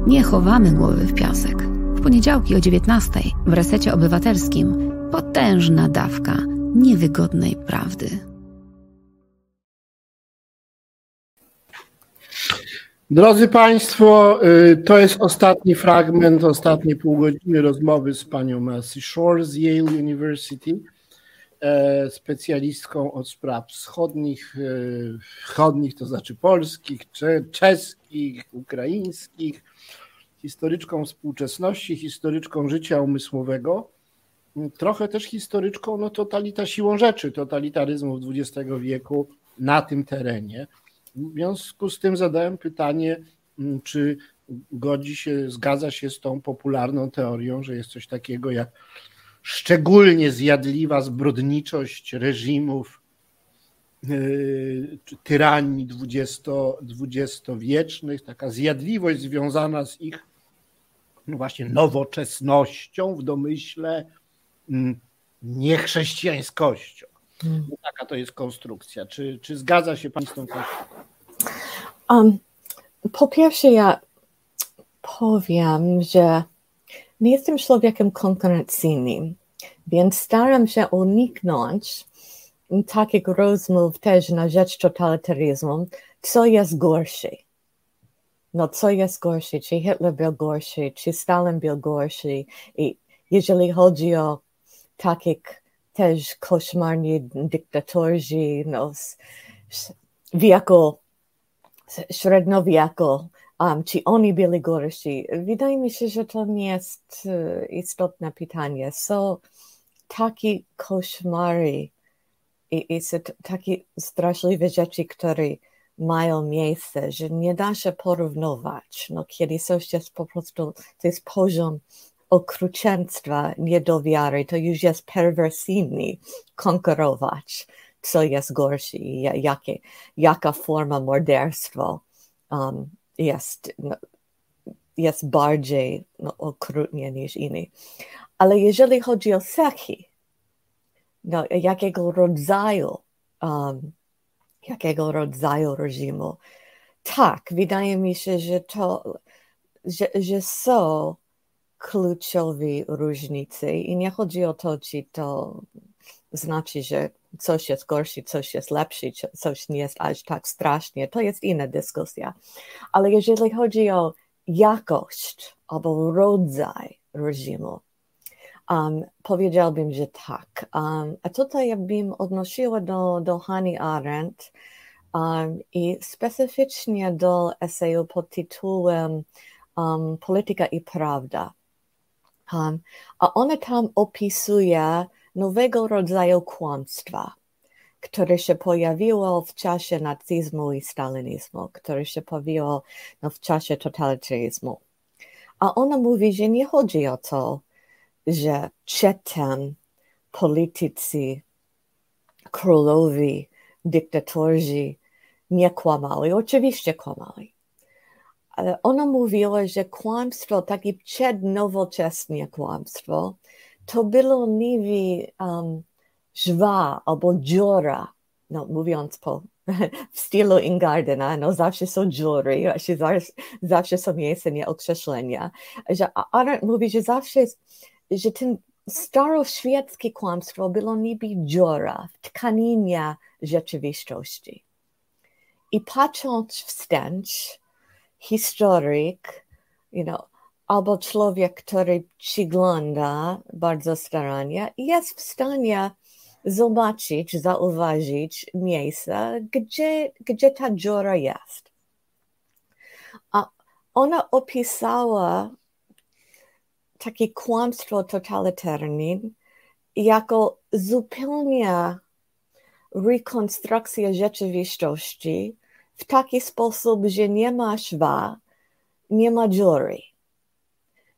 Nie chowamy głowy w piasek. W poniedziałki o 19 w resecie obywatelskim potężna dawka niewygodnej prawdy. Drodzy Państwo, y, to jest ostatni fragment, ostatnie pół godziny rozmowy z panią Mercy Shore z Yale University, e, specjalistką od spraw wschodnich, e, wschodnich to znaczy polskich, czeskich, ukraińskich, historyczką współczesności, historyczką życia umysłowego, trochę też historyczką no, totalita siłą rzeczy totalitaryzmu XX wieku na tym terenie. W związku z tym zadałem pytanie, mm, czy godzi się, zgadza się z tą popularną teorią, że jest coś takiego jak szczególnie zjadliwa zbrodniczość reżimów yy, tyranii dwudziestowiecznych, taka zjadliwość związana z ich no właśnie nowoczesnością w domyśle, mm, niechrześcijańskością. Hmm. Taka to jest konstrukcja. Czy, czy zgadza się Pani z tą konstrukcją? Um, po pierwsze, ja powiem, że nie jestem człowiekiem konkurencyjnym, więc staram się uniknąć takich rozmów też na rzecz totalitaryzmu, co jest gorsze. No, co jest gorsze? Czy Hitler był gorszy, czy Stalin był gorszy? I jeżeli chodzi o takich też koszmarni dyktatorzy no, wieku średniowieczu, um, czy oni byli gorsi? Wydaje mi się, że to nie jest uh, istotne pytanie. Są takie koszmary i, i są takie straszliwe rzeczy, które mają miejsce, że nie da się porównywać. No, kiedy coś jest po prostu, to jest poziom okrucieństwa, niedowiary, to już jest perwersyjny konkurować, co jest gorsze, jakie, jaka forma morderstwa um, jest, no, jest bardziej no, okrutnie niż inny. Ale jeżeli chodzi o cechy, no, jakiego rodzaju, um, jakiego rodzaju reżimu, tak, wydaje mi się, że to, że, że są kluczowe różnice i nie chodzi o to, czy to znaczy, że coś jest gorsze, coś jest lepsze, coś nie jest aż tak strasznie. To jest inna dyskusja. Ale jeżeli chodzi o jakość albo rodzaj reżimu, um, powiedziałbym, że tak. Um, a tutaj ja bym odnosiła do, do Hani Arendt um, i specyficznie do eseju pod tytułem um, Polityka i Prawda. A ona tam opisuje nowego rodzaju kłamstwa, które się pojawiło w czasie nazizmu i stalinizmu, które się pojawiło no, w czasie totalitaryzmu. A ona mówi, że nie chodzi o to, że przedtem politycy, królowi, dyktatorzy nie kłamali. Oczywiście kłamali. Ona mówiła, że kłamstwo, takie przednowoczesne kłamstwo, to było niby um, żwa albo dziura, no, mówiąc po w stylu Ingardena, no zawsze są dziury, zawsze, zawsze są miejsca nieokreślenia. Że Arendt mówi, że zawsze, że ten staroświeckie kłamstwo było niby dziura w tkaninie rzeczywistości. I patrząc wstecz, historyk, you know, albo człowiek, który przygląda bardzo starannie, jest w stanie zobaczyć, zauważyć miejsca, gdzie, gdzie ta dziura jest. A ona opisała takie kłamstwo totalitarne jako zupełnie rekonstrukcja rzeczywistości w taki sposób, że nie ma szwa, nie ma dziury.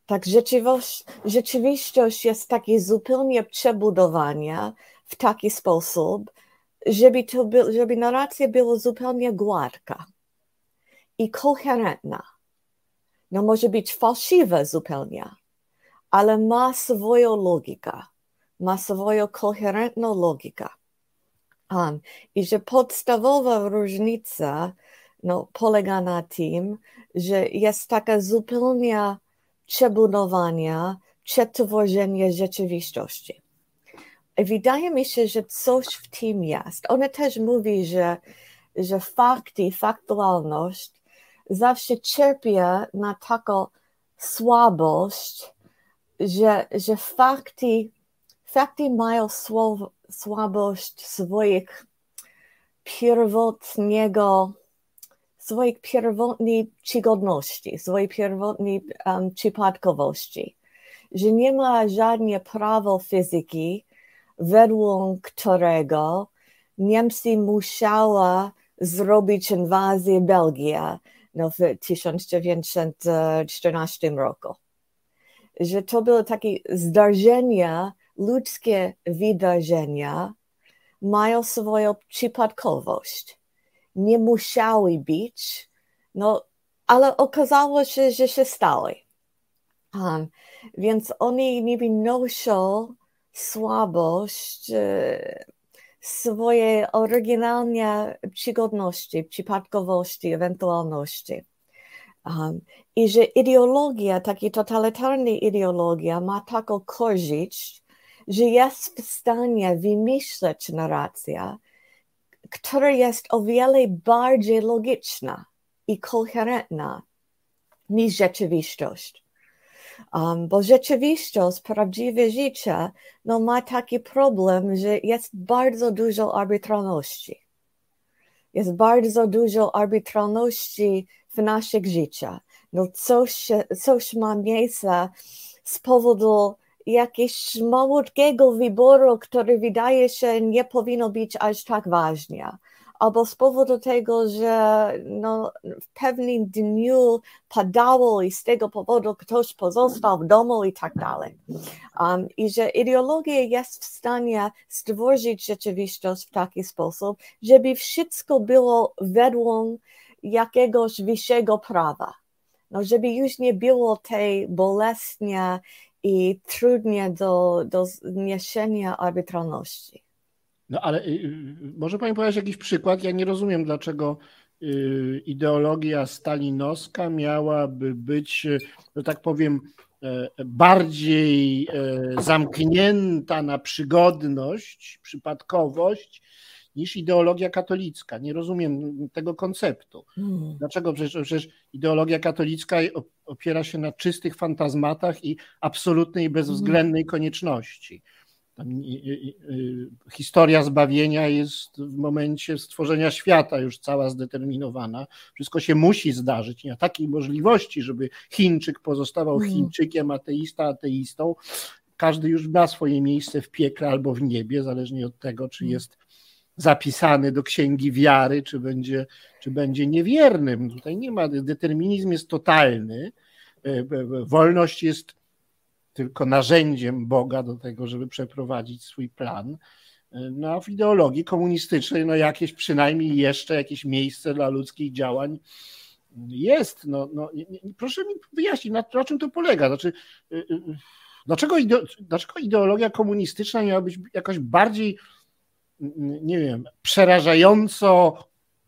Tak rzeczywistość, rzeczywistość jest takie zupełnie przebudowanie w taki sposób, żeby, to by, żeby narracja była zupełnie gładka i koherentna. No może być fałszywa zupełnie, ale ma swoją logikę, ma swoją koherentną logikę. Um, I że podstawowa różnica no, polega na tym, że jest taka zupełnie przebudowanie, przetworzenie rzeczywistości. Wydaje mi się, że coś w tym jest. Ona też mówi, że, że fakty, faktualność zawsze cierpi na taką słabość, że, że fakty, fakty mają słowo, słabość swoich pierwotnego, swoich pierwotnej przygodności, swojej pierwotnej um, przypadkowości, że nie ma żadnego prawa fizyki, według którego Niemcy musiała zrobić inwazję Belgii no, w 1914 roku. Że to było takie zdarzenia, ludzkie wydarzenia, mają swoją przypadkowość. Nie musiały być, no, ale okazało się, że się stały. Um, więc oni niby noszą słabość e, swojej oryginalnej przygodności, przypadkowości, ewentualności. Um, I że ideologia, taka totalitarna ideologia ma taką korzyść, że jest w stanie wymyśleć narrację, która jest o wiele bardziej logiczna i koherentna niż rzeczywistość. Um, bo rzeczywistość, prawdziwe życie, no ma taki problem, że jest bardzo dużo arbitralności. Jest bardzo dużo arbitralności w naszych życiach. No coś, coś ma miejsce z powodu jakiegoś malutkiego wyboru, który wydaje się nie powinno być aż tak ważne albo z powodu tego, że no, w pewnym dniu padało i z tego powodu ktoś pozostał w domu i tak dalej. Um, I że ideologia jest w stanie stworzyć rzeczywistość w taki sposób, żeby wszystko było według jakiegoś wyższego prawa. No, żeby już nie było tej bolesnie i trudnie do, do zniesienia arbitralności. No ale y, y, może Pani powiedzieć jakiś przykład? Ja nie rozumiem, dlaczego y, ideologia stalinowska miałaby być, że tak powiem, e, bardziej e, zamknięta na przygodność, przypadkowość niż ideologia katolicka. Nie rozumiem tego konceptu. Hmm. Dlaczego? Przecież, przecież ideologia katolicka opiera się na czystych fantazmatach i absolutnej, bezwzględnej konieczności. historia zbawienia jest w momencie stworzenia świata już cała zdeterminowana. Wszystko się musi zdarzyć. Nie ma takiej możliwości, żeby Chińczyk pozostawał mm. Chińczykiem, ateista ateistą. Każdy już ma swoje miejsce w piekle albo w niebie, zależnie od tego, czy jest zapisany do księgi wiary, czy będzie, czy będzie niewiernym. Tutaj nie ma, determinizm jest totalny, e, e, wolność jest tylko narzędziem Boga do tego, żeby przeprowadzić swój plan. No a w ideologii komunistycznej, no jakieś przynajmniej jeszcze jakieś miejsce dla ludzkich działań jest. No, no, proszę mi wyjaśnić, na, na czym to polega? Znaczy, y, y, dlaczego, dlaczego ideologia komunistyczna miała być jakaś bardziej, nie wiem, przerażająco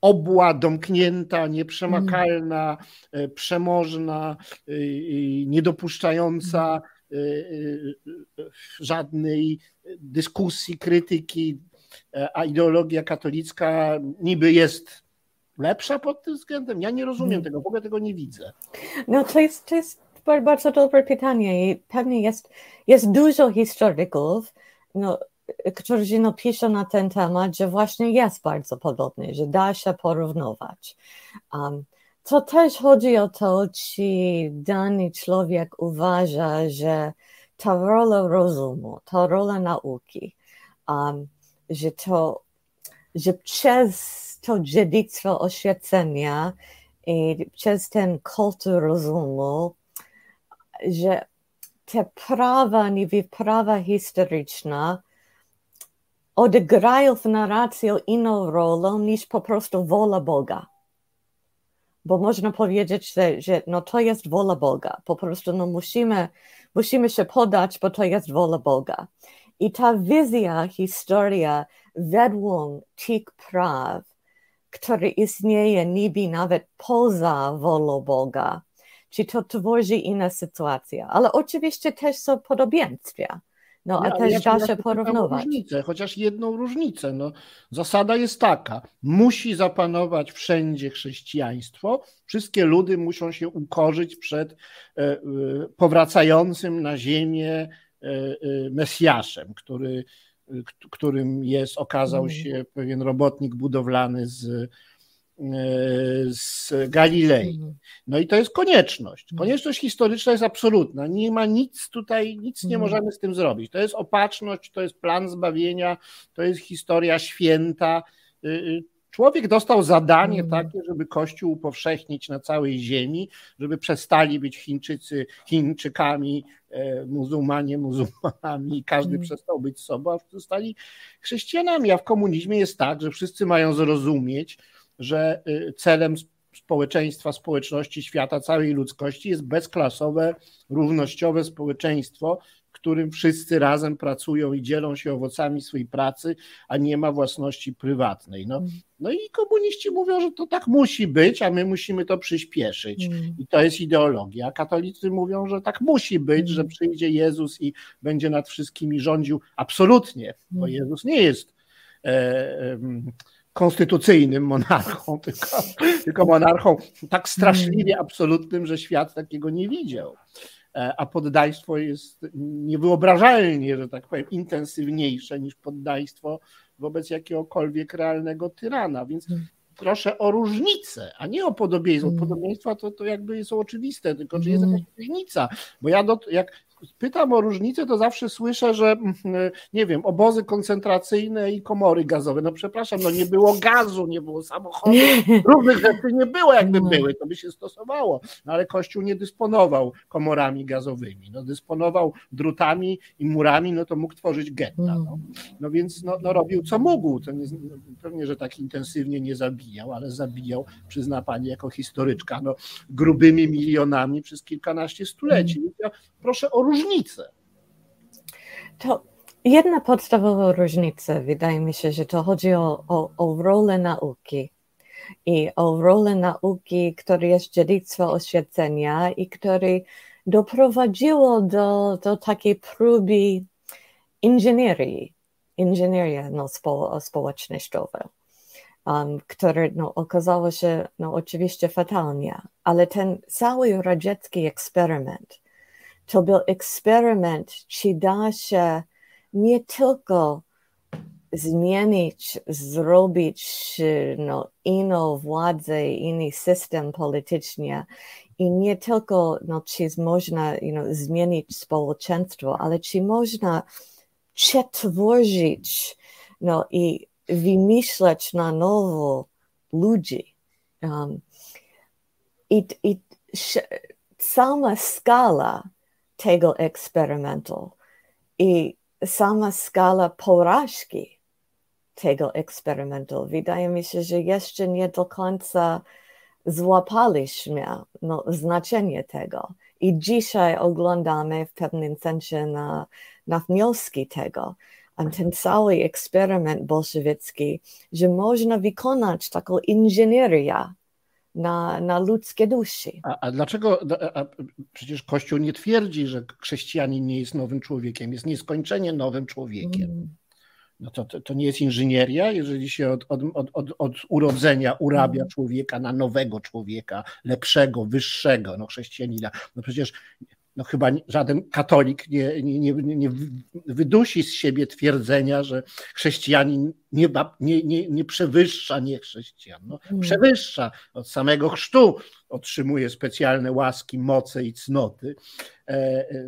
obła, domknięta, nieprzemakalna, mm. przemożna, y, niedopuszczająca y, y, żadnej dyskusji, krytyki, a ideologia katolicka niby jest lepsza pod tym względem? Ja nie rozumiem hmm. tego, w ogóle tego nie widzę. No to jest, to jest bardzo dobre pytanie i pewnie jest, jest dużo historyków, no, którzy piszą na ten temat, że właśnie jest bardzo podobny, że da się porównywać. Um, to też chodzi o to, czy dany człowiek uważa, że ta rola rozumu, ta rola nauki, um, że to, że przez to dziedzictwo oświecenia i przez ten kultur rozumu, że te prawa, niby prawa historyczne odegrają w narracji inną rolę niż po prostu wola Boga bo można powiedzieć, że, że no to jest wola Boga. Po prostu no musimy, musimy się podać, bo to jest wola Boga. I ta wizja, historia według tych praw, które istnieje niby nawet poza wolą Boga, czy to tworzy inna sytuacja. Ale oczywiście też są podobieństwa. No, a też ja, da się porównywać. Różnicę, chociaż jedną różnicę. No, zasada jest taka: musi zapanować wszędzie chrześcijaństwo. Wszystkie ludy muszą się ukorzyć przed e, e, powracającym na ziemię e, Mesjaszem, który, którym jest, okazał mm. się pewien robotnik budowlany z z Galilei. Mhm. No i to jest konieczność. Mhm. Konieczność historyczna jest absolutna. Nie ma nic tutaj, nic nie mhm. możemy z tym zrobić. To jest opatrzność, to jest plan zbawienia, to jest historia święta. Y, y, człowiek dostał zadanie takie, żeby Kościół upowszechnić na całej ziemi, żeby przestali być Chińczycy Chińczykami, e, muzułmanie muzułmanami każdy przestał być sobą, a zostali chrześcijanami. A w komunizmie jest tak, że wszyscy mają zrozumieć, że y, celem społeczeństwa, społeczności świata, całej ludzkości jest bezklasowe, równościowe społeczeństwo, w którym wszyscy razem pracują i dzielą się owocami swojej pracy, a nie ma własności prywatnej. No, no i komuniści mówią, że to tak musi być, a my musimy to przyspieszyć. Mm. I to jest ideologia. Katolicy mówią, że tak musi być, że mm. przyjdzie Jezus i będzie nad wszystkimi rządził. Absolutnie, bo mm. Jezus nie jest. E, e, konstytucyjnym monarchą, tylko, tylko monarchą tak straszliwie mm. absolutnym, że świat takiego nie widział. E, a poddaństwo jest niewyobrażalnie, że tak powiem, intensywniejsze niż poddaństwo wobec jakiegokolwiek realnego tyrana. Więc mm. proszę o różnicę, a nie o podobieństwo. Mm. Podobieństwa to, to jakby są oczywiste, tylko czy jest jakaś różnica. Bo ja do, jak pytam o różnicę, to zawsze słyszę, że mm, nie wiem, obozy koncentracyjne i komory gazowe. No przepraszam, no nie było gazu, nie było samochodów, różnych rzeczy nie było, jakby no. były, to by się stosowało. No ale Kościół nie dysponował komorami gazowymi, no dysponował drutami i murami, no to mógł tworzyć getta. No, mm. no więc no, no robił co mógł. To nie, pewnie, że tak intensywnie nie zabijał, ale zabijał, przyzna pani jako historyczka, no grubymi milionami przez kilkanaście stuleci. Mm. Ja proszę o różnicę. To jedna podstawowa różnica, wydaje mi się, że to chodzi o, o, o rolę nauki i o rolę nauki, która jest dziedzictwo oświecenia i które doprowadziło do, do takiej próby inżynierii, inżynieria no, spo, um, które no, okazało się no, oczywiście fatalnie, ale ten cały radziecki eksperyment to był eksperyment, czy da się nie tylko zmienić, zrobić no, inną władzę, inny system polityczny i nie tylko no, czy można you know, zmienić społeczeństwo, ale czy można przetworzyć no, i wymyślać na nowo ludzi. Um, i, i sama skala tego eksperymentu i sama skala porażki tego eksperymentu. Wydaje mi się, że jeszcze nie do końca złapaliśmy no, znaczenie tego. I dzisiaj oglądamy w pewnym sensie na, na wnioski tego. Ten cały eksperyment bolszewicki, że można wykonać taką inżynierię na, na ludzkie duszy. A, a dlaczego? A przecież Kościół nie twierdzi, że chrześcijanin nie jest nowym człowiekiem, jest nieskończenie nowym człowiekiem. Mm. No to, to, to, nie jest inżynieria, jeżeli się od, od, od, od urodzenia urabia mm. człowieka na nowego człowieka, lepszego, wyższego, no chrześcijanina. No przecież no chyba żaden katolik nie, nie, nie, nie wydusi z siebie twierdzenia, że chrześcijanin nie, nie, nie, nie przewyższa niechrześcijan. No, mm. Przewyższa od samego chrztu, otrzymuje specjalne łaski, moce i cnoty.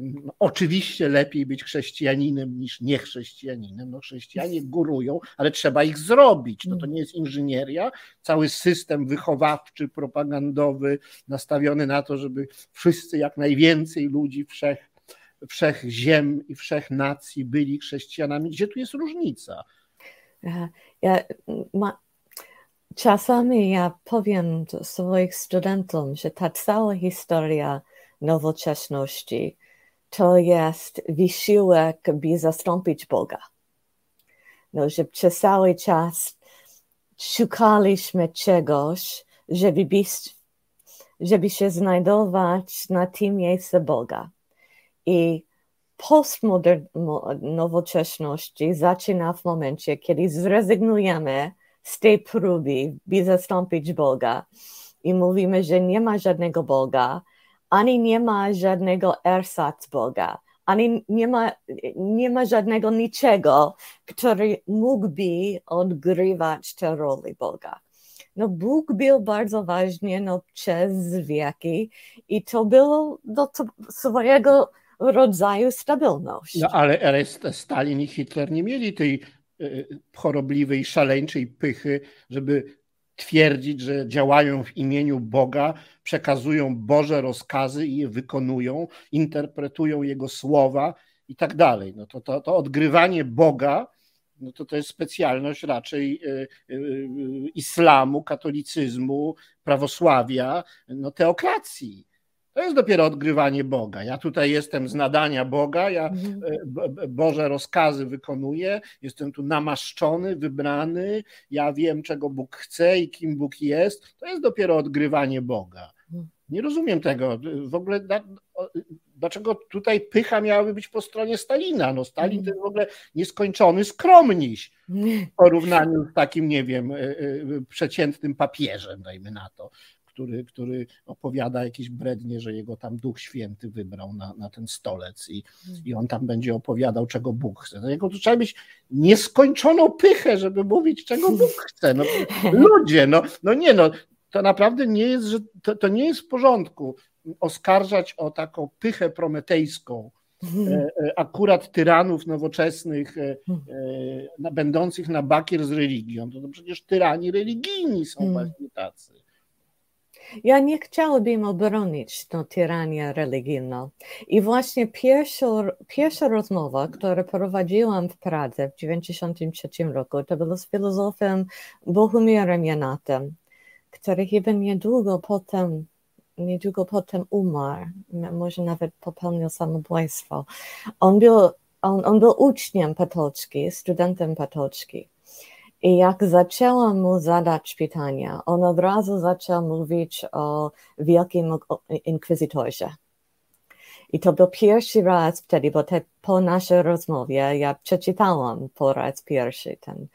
No, oczywiście lepiej być chrześcijaninem niż niechrześcijaninem. No, chrześcijanie górują, ale trzeba ich zrobić. No, to nie jest inżynieria. Cały system wychowawczy, propagandowy, nastawiony na to, żeby wszyscy, jak najwięcej ludzi wszech, wszech ziem i wszech nacji byli chrześcijanami. Gdzie tu jest różnica? Ja, ma, czasami ja powiem swoich studentom, że ta cała historia nowoczesności to jest wysiłek, by zastąpić Boga. No, że przez cały czas szukaliśmy czegoś, żeby, być, żeby się znajdować na tym miejscu Boga. I postmodern nowoczesności zaczyna w momencie, kiedy zrezygnujemy z tej próby, by zastąpić Boga i mówimy, że nie ma żadnego Boga, ani nie ma żadnego ersatz Boga, ani nie ma, nie ma żadnego niczego, który mógłby odgrywać tę rolę Boga. No Bóg był bardzo ważny no, przez wieki i to było do swojego rodzaju stabilność. No ale, ale Stalin i Hitler nie mieli tej e, chorobliwej, szaleńczej pychy, żeby twierdzić, że działają w imieniu Boga, przekazują Boże rozkazy i je wykonują, interpretują Jego słowa i tak dalej. No to, to, to odgrywanie Boga, no to to jest specjalność raczej e, e, islamu, katolicyzmu, prawosławia, no teokracji. To jest dopiero odgrywanie Boga. Ja tutaj jestem z nadania Boga, ja mhm. e, Boże rozkazy wykonuję, jestem tu namaszczony, wybrany, ja wiem, czego Bóg chce i kim Bóg jest. To jest dopiero odgrywanie Boga. Mhm. Nie rozumiem tego. W ogóle dlaczego tutaj pycha miałaby być po stronie Stalina? No Stalin to jest w ogóle nieskończony skromniś w porównaniu z takim, nie wiem, e, e, przeciętnym papieżem, dajmy na to który, który opowiada jakieś brednie, że jego tam Duch Święty wybrał na, na ten stolec i, i on tam będzie opowiadał, czego Bóg chce. No jego to trzeba mieć nieskończoną pychę, żeby mówić, czego Bóg chce. No, ludzie, no, no nie no, to naprawdę nie jest, że to, to nie jest w porządku oskarżać o taką pychę prometejską, e, e, akurat tyranów nowoczesnych, e, będących na bakier z religią. To, to przecież tyrani religijni są hmm. właśnie tacy. Ja nie chciałabym obronić tę tyranię religijną. I właśnie pierwsza, pierwsza rozmowa, którą prowadziłam w Pradze w 1993 roku, to była z filozofem Bohumirem Janatem, który chyba niedługo potem, niedługo potem umarł, może nawet popełnił samobójstwo. On był, on, on był uczniem Patolski, studentem Patolski. I jak zaczęłam mu zadać pytania, on od razu zaczął mówić o wielkim inkwizytorze. I to był pierwszy raz wtedy, bo te, po naszej rozmowie ja przeczytałam po raz pierwszy ten,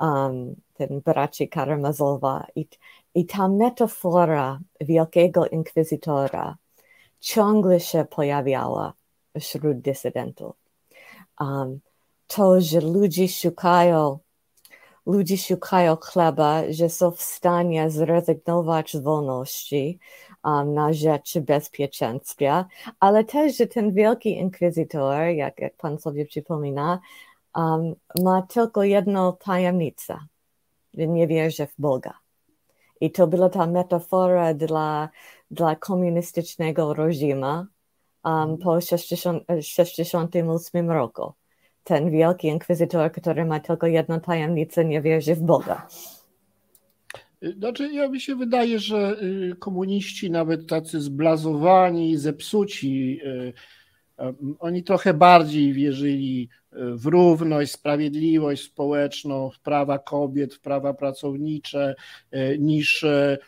um, ten braci Karamazowa i, i ta metafora wielkiego inkwizytora ciągle się pojawiała wśród dysydentów. Um, to, że ludzie szukają, ludzie szukają chleba, że są w stanie zrezygnować z wolności um, na rzecz bezpieczeństwa, ale też, że ten wielki inkwizytor, jak, jak pan sobie przypomina, um, ma tylko jedną tajemnicę, że nie wierzy w Boga. I to była ta metafora dla, dla komunistycznego reżimu um, po 60, 68 roku. Ten wielki inkwizytor, który ma tylko jedną tajemnicę, nie wierzy w Boga. Znaczy, ja mi się wydaje, że y, komuniści, nawet tacy zblazowani, zepsuci, y, oni trochę bardziej wierzyli w równość, sprawiedliwość społeczną, w prawa kobiet, w prawa pracownicze, e, niż e,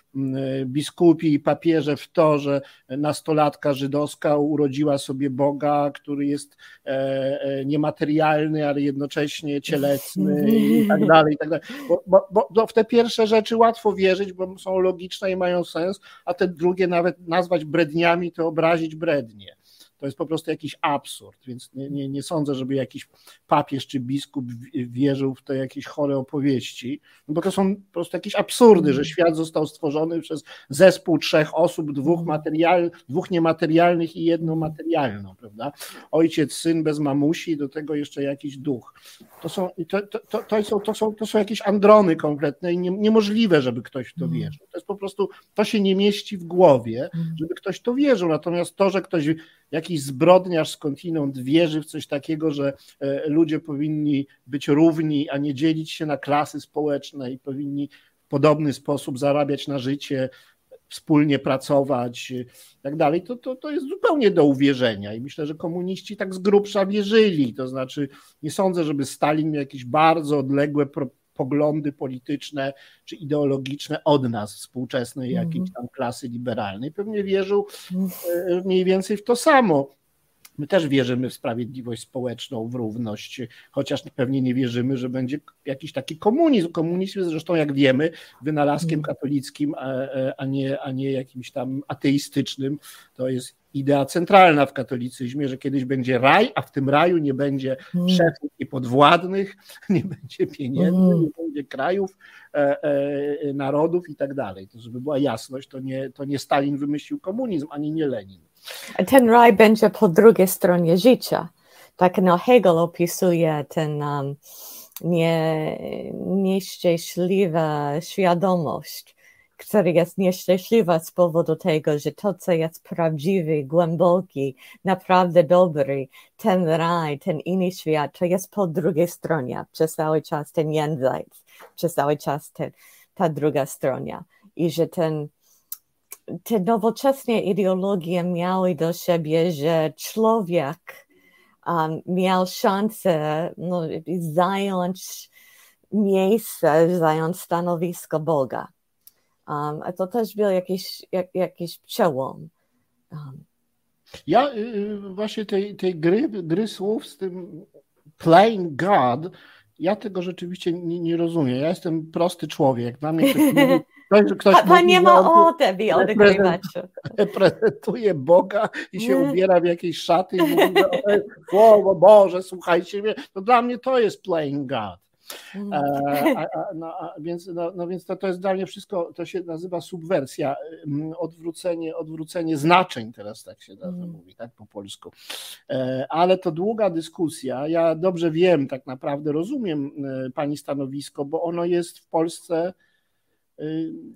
biskupi i papieże w to, że nastolatka żydowska urodziła sobie Boga, który jest e, niematerialny, ale jednocześnie cielesny i tak dalej. I tak dalej. Bo, bo, bo w te pierwsze rzeczy łatwo wierzyć, bo są logiczne i mają sens, a te drugie nawet nazwać bredniami to obrazić brednie. To jest po prostu jakiś absurd, więc nie, nie, nie sądzę, żeby jakiś papież czy biskup wierzył w te jakieś chore opowieści, no bo to są po prostu jakieś absurdy, że świat został stworzony przez zespół trzech osób, dwóch, material, dwóch niematerialnych i jedną materialną, prawda? Ojciec, syn bez mamusi, do tego jeszcze jakiś duch. To są, to, to, to, to są, to, są, to są jakieś androny kompletne i nie, niemożliwe, żeby ktoś w to mm. wierzył. To jest po prostu, to się nie mieści w głowie, mm. żeby ktoś to wierzył. Natomiast to, że ktoś jakiś zbrodniarz skądinąd wierzy w coś takiego, że e, ludzie powinni być równi, a nie dzielić się na klasy społeczne i powinni w podobny sposób zarabiać na życie, wspólnie pracować i tak dalej, to, to, to jest zupełnie do uwierzenia i myślę, że komuniści tak z grubsza wierzyli, to znaczy nie sądzę, żeby Stalin miał jakieś bardzo odległe poglądy polityczne czy ideologiczne od nas, współczesnej mhm. jakiejś tam klasy liberalnej. Pewnie wierzył e, mniej więcej w to samo. My też wierzymy w sprawiedliwość społeczną, w równość, chociaż pewnie nie wierzymy, że będzie jakiś taki komunizm. Komunizm jest zresztą, jak wiemy, wynalazkiem mhm. katolickim, a nie, a nie jakimś tam ateistycznym. To jest idea centralna w katolicyzmie, że kiedyś będzie raj, a w tym raju nie będzie mm. szefów i podwładnych, nie będzie pieniędzy, mm. nie będzie krajów, e, e, narodów i tak dalej. To żeby była jasność, to nie, to nie Stalin wymyślił komunizm, ani nie Lenin. Ten raj będzie po drugiej stronie życia. Tak no Hegel opisuje ten um, nie, nieszczęśliwa świadomość, która jest nieszczęśliwa z powodu tego, że to, co jest prawdziwy, głęboki, naprawdę dobry, ten raj, ten inny świat, to jest po drugiej stronie, przez cały czas ten jenseits, przez cały czas ten, ta druga strona. I że ten, te nowoczesne ideologie miały do siebie, że człowiek um, miał szansę no, zająć miejsce, zająć stanowisko Boga. Um, a to też był jakiś, jak, jakiś przełom. Um. Ja y, y, właśnie tej, tej gry, gry słów z tym playing God, ja tego rzeczywiście nie, nie rozumiem. Ja jestem prosty człowiek. Dla mnie ktoś, ktoś Pan mówi, nie ma o tebi odgrywać. Reprezentuje Boga i się ubiera w jakieś szaty i mówi, o Boże, słuchajcie mnie. To dla mnie to jest playing God. Mm. E, a, a, no, a, więc, no, no, więc to, to jest dla mnie wszystko, to się nazywa subwersja, odwrócenie, odwrócenie znaczeń, teraz tak się mm. mówi, tak po polsku. E, ale to długa dyskusja. Ja dobrze wiem, tak naprawdę rozumiem e, pani stanowisko, bo ono jest w Polsce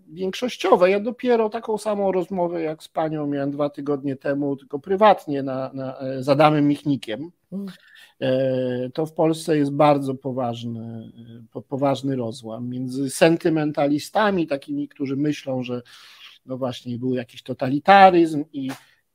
większościowe. Ja dopiero taką samą rozmowę jak z panią miałem dwa tygodnie temu, tylko prywatnie na, na, z Adamem Michnikiem. E, to w Polsce jest bardzo poważny, e, poważny rozłam między sentymentalistami, takimi, którzy myślą, że no właśnie był jakiś totalitaryzm i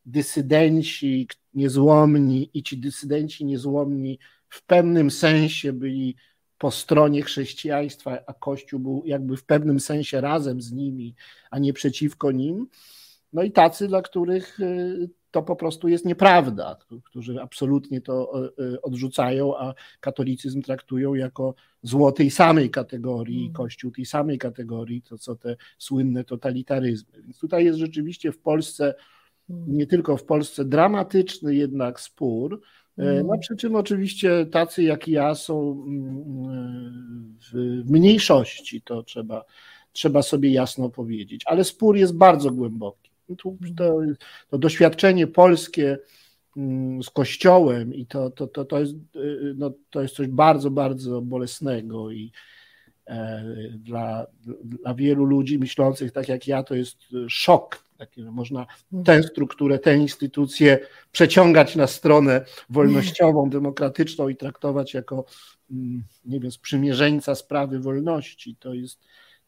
dysydenci niezłomni i ci dysydenci niezłomni w pewnym sensie byli po stronie chrześcijaństwa, a Kościół był jakby w pewnym sensie razem z nimi, a nie przeciwko nim. No i tacy, dla których e, to po prostu jest nieprawda, którzy absolutnie to e, e, odrzucają, a katolicyzm traktują jako zło tej samej kategorii, mm. kościół tej samej kategorii, to co te słynne totalitaryzmy. Więc tutaj jest rzeczywiście w Polsce, mm. nie tylko w Polsce, dramatyczny jednak spór. No przy czym oczywiście tacy jak ja są mm, w mniejszości, to trzeba, trzeba sobie jasno powiedzieć. Ale spór jest bardzo głęboki. To, to, to doświadczenie polskie z Kościołem i to, to, to, to, jest, no, to jest coś bardzo, bardzo bolesnego i e, dla, dla wielu ludzi myślących tak jak ja to jest szok takie, że można tę strukturę, tę instytucję przeciągać na stronę wolnościową, demokratyczną i traktować jako, mm, nie wiem, sprzymierzeńca sprawy wolności. To jest,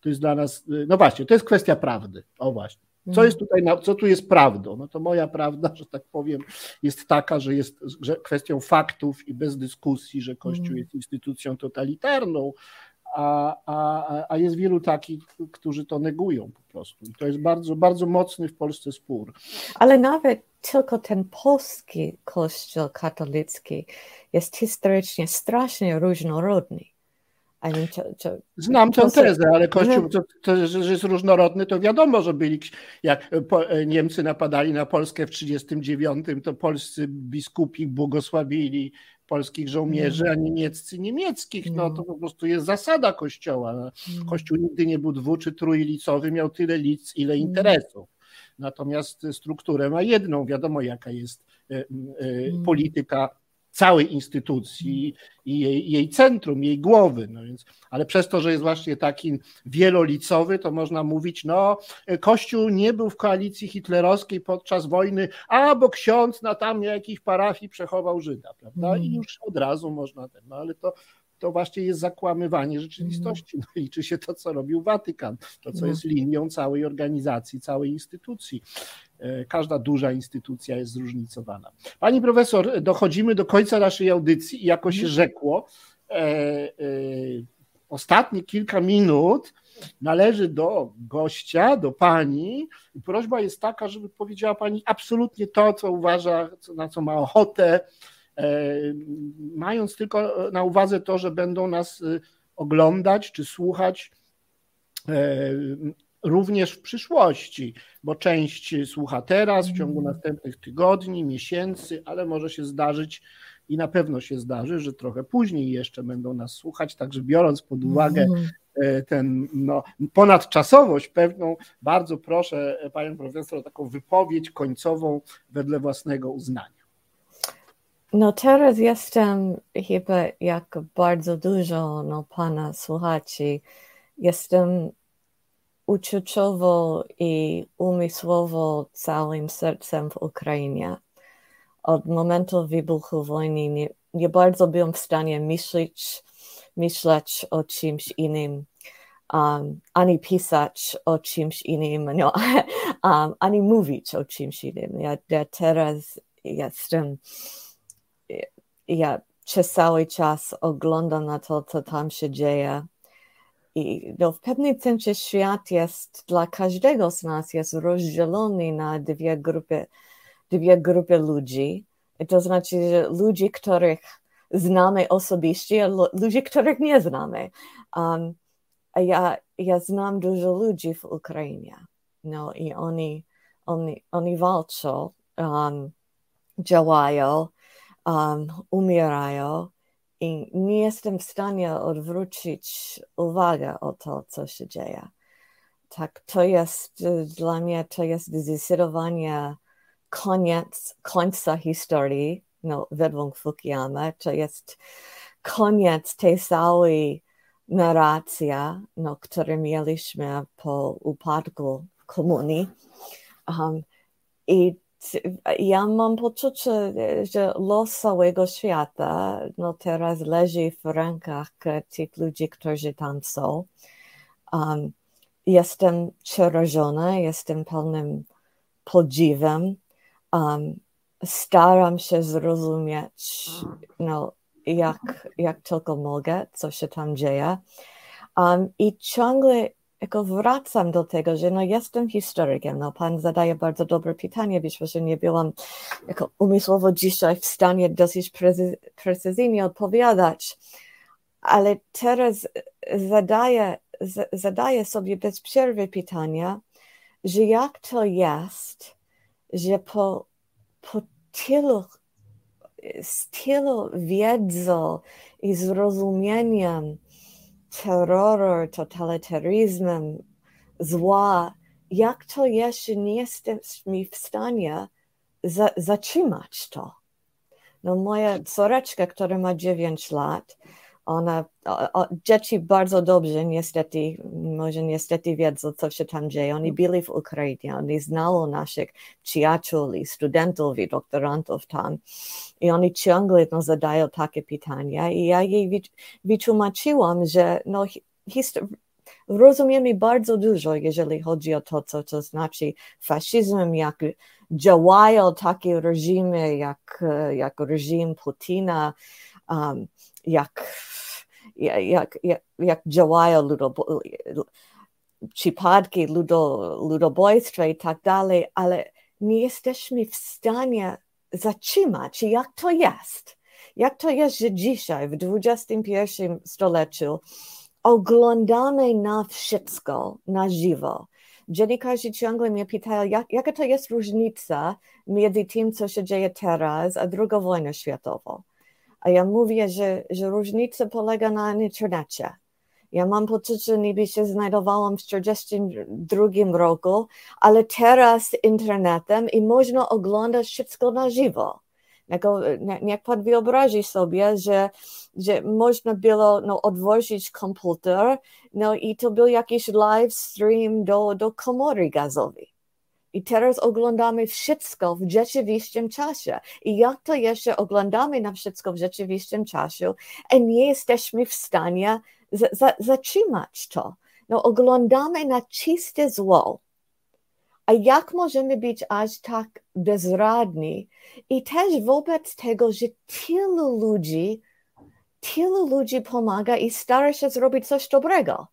to jest dla nas, no właśnie, to jest kwestia prawdy. O właśnie. Co jest tutaj, co tu jest prawdą? No to moja prawda, że tak powiem, jest taka, że jest że kwestią faktów i bez dyskusji, że Kościół mhm. jest instytucją totalitarną, a, a, a jest wielu takich, którzy to negują po prostu. I to jest bardzo, bardzo mocny w Polsce spór. Ale nawet tylko ten polski kościół katolicki jest historycznie strasznie różnorodny. Znam tę tezę, ale Kościół, to, to, że jest różnorodny, to wiadomo, że byli, jak Niemcy napadali na Polskę w 1939, to polscy biskupi błogosławili polskich żołnierzy, a niemieccy niemieckich. No to po prostu jest zasada kościoła. No, Kościół nigdy nie był dwu czy trójlicowy, miał tyle lic, ile interesów. Natomiast strukturę ma jedną, wiadomo jaka jest e, e, polityka całej instytucji i jej, jej, centrum, jej głowy. No więc, ale przez to, że jest właśnie taki wielolicowy, to można mówić, no Kościół nie był w koalicji hitlerowskiej podczas wojny, a bo ksiądz na tam jakiejś parafii przechował Żyda, prawda? I mm. już od razu można ten, no ale to to właśnie jest zakłamywanie rzeczywistości. No, liczy się to, co robił Watykan, to, co no. jest linią całej organizacji, całej instytucji. E, każda duża instytucja jest zróżnicowana. Pani profesor, dochodzimy do końca naszej audycji i jako się mhm. rzekło, e, e, ostatnie kilka minut należy do gościa, do pani i prośba jest taka, żeby powiedziała pani absolutnie to, co uważa, na co ma ochotę, E, mając tylko na uwadze to, że będą nas y, oglądać czy słuchać e, również w przyszłości, bo część słucha teraz, w ciągu mhm. następnych tygodni, miesięcy, ale może się zdarzyć i na pewno się zdarzy, że trochę później jeszcze będą nas słuchać, także biorąc pod uwagę mhm. e, ten no, ponadczasowość pewną, bardzo proszę panią profesor o taką wypowiedź końcową wedle własnego uznania. No teraz jestem chyba jak bardzo dużo no, Pana słuchaczy. Jestem uczuciowo i umysłowo całym sercem w Ukrainie. Od momentu wybuchu wojny nie, nie bardzo byłem w stanie myśleć, myśleć o czymś innym, um, ani pisać o czymś innym, no, um, ani mówić o czymś innym. Ja, ja teraz jestem ja przez cały czas oglądam na to, co tam się dzieje. I no, w pewnym sensie świat jest dla każdego z nas jest rozdzielony na dwie grupy, dwie grupy ludzi. I to znaczy, że ludzi, których znamy osobiście, ludzi, których nie znamy. Um, a ja, ja znam dużo ludzi w Ukrainie. No i oni, oni, oni walczą, um, działają, um, umierają i nie jestem w stanie odwrócić uwagę o to, co się dzieje. Tak, to jest dla mnie, to jest zdecydowanie koniec, końca historii, no, według Fukuyama, to jest koniec tej całej narracji, no, które mieliśmy po upadku komunii. Um, I ja mam poczucie, że los całego świata no teraz leży w rękach tych ludzi, którzy tam są. Um, jestem przerażona, jestem pełnym podziwem. Um, staram się zrozumieć, no, jak, jak tylko mogę, co się tam dzieje. Um, I ciągle jako wracam do tego, że no jestem historykiem, no pan zadaje bardzo dobre pytanie, być może nie byłam jako umysłowo dzisiaj w stanie dosyć precy precyzyjnie odpowiadać, ale teraz zadaję, zadaję sobie bez przerwy pytania, że jak to jest, że po, po tylu z tylu wiedzą i zrozumieniem terroru, totalitaryzmem, zła, jak to jeszcze nie jesteśmy w stanie za, zatrzymać to. No moja córeczka, która ma 9 lat, ona, o, o, dzieci bardzo dobrze niestety, może niestety wiedzą, co się tam dzieje. Oni byli w Ukrainie, oni znają naszych przyjaciół i studentów i doktorantów tam. I oni ciągle no, zadają takie pytania. I ja jej wytłumaczyłam, że no, rozumiemy bardzo dużo, jeżeli chodzi o to, co to znaczy faszyzm, jak działają takie reżimy, jak, jak reżim Putina, um, jak, jak, jak, jak działają ludobo, przypadki ludo, ludobójstwa i tak dalej, ale nie jesteśmy w stanie zatrzymać, jak to jest. Jak to jest, że dzisiaj, w XXI stuleciu, oglądamy na wszystko na żywo. Dziennikarze ciągle mnie pytają, jak, jaka to jest różnica między tym, co się dzieje teraz, a II wojną światową. A ja mówię, że, że różnica polega na internecie. Ja mam poczucie, niby się znajdowałam w 1942 roku, ale teraz internetem i można oglądać wszystko na żywo. Niech pan wyobrazi sobie, że, że można było no, odwozić komputer no, i to był jakiś live stream do, do komory gazowej. I teraz oglądamy wszystko w rzeczywistym czasie. I jak to jeszcze oglądamy na wszystko w rzeczywistym czasie, a nie jesteśmy w stanie zatrzymać to. No, oglądamy na czyste zło. A jak możemy być aż tak bezradni? I też wobec tego, że tylu ludzi, tylu ludzi pomaga i stara się zrobić coś dobrego.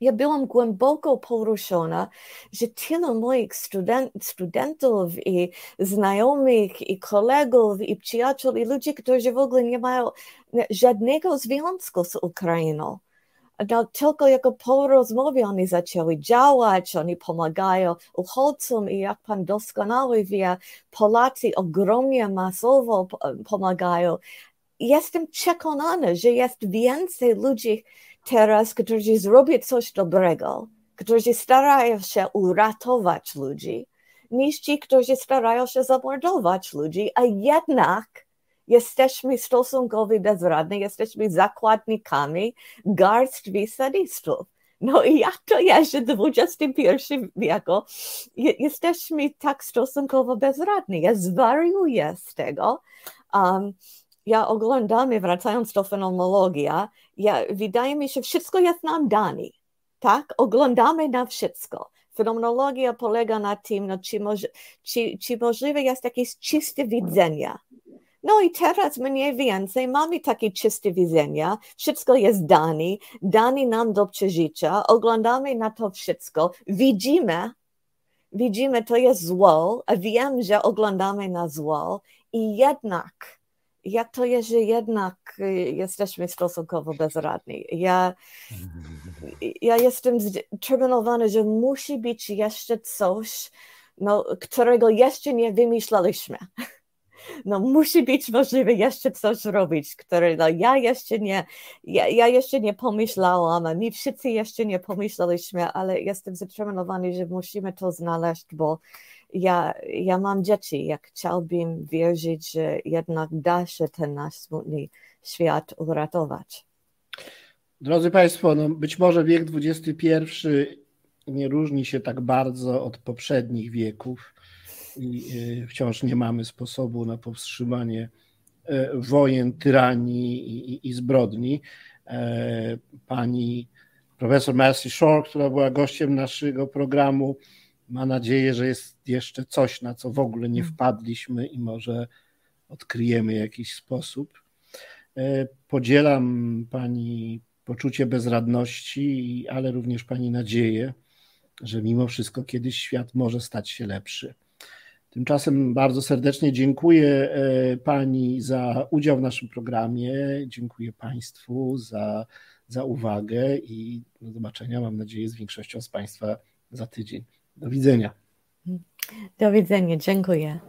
Ja byłam głęboko poruszona, że tylu moich student, studentów i znajomych i kolegów i przyjaciół i ludzi, którzy w ogóle nie mają żadnego związku z Ukrainą. No, tylko jako po rozmowie oni zaczęli działać, oni pomagają uchodźcom i jak pan doskonale wie, Polacy ogromnie masowo pomagają. Jestem przekonana, że jest więcej ludzi, teraz, którzy zrobią coś dobrego, którzy starają się uratować ludzi, niż ci, którzy starają się zamordować ludzi, a jednak jesteśmy stosunkowo bezradni, jesteśmy zakładnikami garstwi sadistów. No i jak to jest, że w XXI wieku jesteśmy tak stosunkowo bezradni? Ja zwariuję z tego. Um, ja oglądamy, wracając do fenomenologii, ja, wydaje mi się, wszystko jest nam dane. Tak? Oglądamy na wszystko. Fenomenologia polega na tym, no, czy, moż, czy, czy możliwe jest jakieś czyste widzenie. No i teraz mniej więcej mamy takie czyste widzenia, wszystko jest dane, dane nam do przeżycia, oglądamy na to wszystko, widzimy, widzimy to jest zło, a wiem, że oglądamy na zło i jednak jak to jest, że jednak y, jesteśmy stosunkowo bezradni. Ja, ja jestem zdeterminowany, że musi być jeszcze coś, no, którego jeszcze nie wymyślaliśmy. No, musi być możliwe jeszcze coś robić, które no, ja jeszcze nie, ja, ja jeszcze nie pomyślałam, a my wszyscy jeszcze nie pomyśleliśmy, ale jestem zdeterminowany, że musimy to znaleźć, bo ja, ja mam dzieci, jak chciałbym wierzyć, że jednak da się ten nasz smutny świat uratować. Drodzy Państwo, no być może wiek XXI nie różni się tak bardzo od poprzednich wieków i e, wciąż nie mamy sposobu na powstrzymanie e, wojen, tyranii i, i zbrodni. E, pani profesor Mercy Shore, która była gościem naszego programu, ma nadzieję, że jest jeszcze coś, na co w ogóle nie mm. wpadliśmy i może odkryjemy jakiś sposób. E, podzielam Pani poczucie bezradności, ale również Pani nadzieję, że mimo wszystko kiedyś świat może stać się lepszy. Tymczasem bardzo serdecznie dziękuję e, Pani za udział w naszym programie, dziękuję Państwu za, za uwagę i do zobaczenia, mam nadzieję, z większością z Państwa za tydzień. Do widzenia. Do widzenia, dziękuję.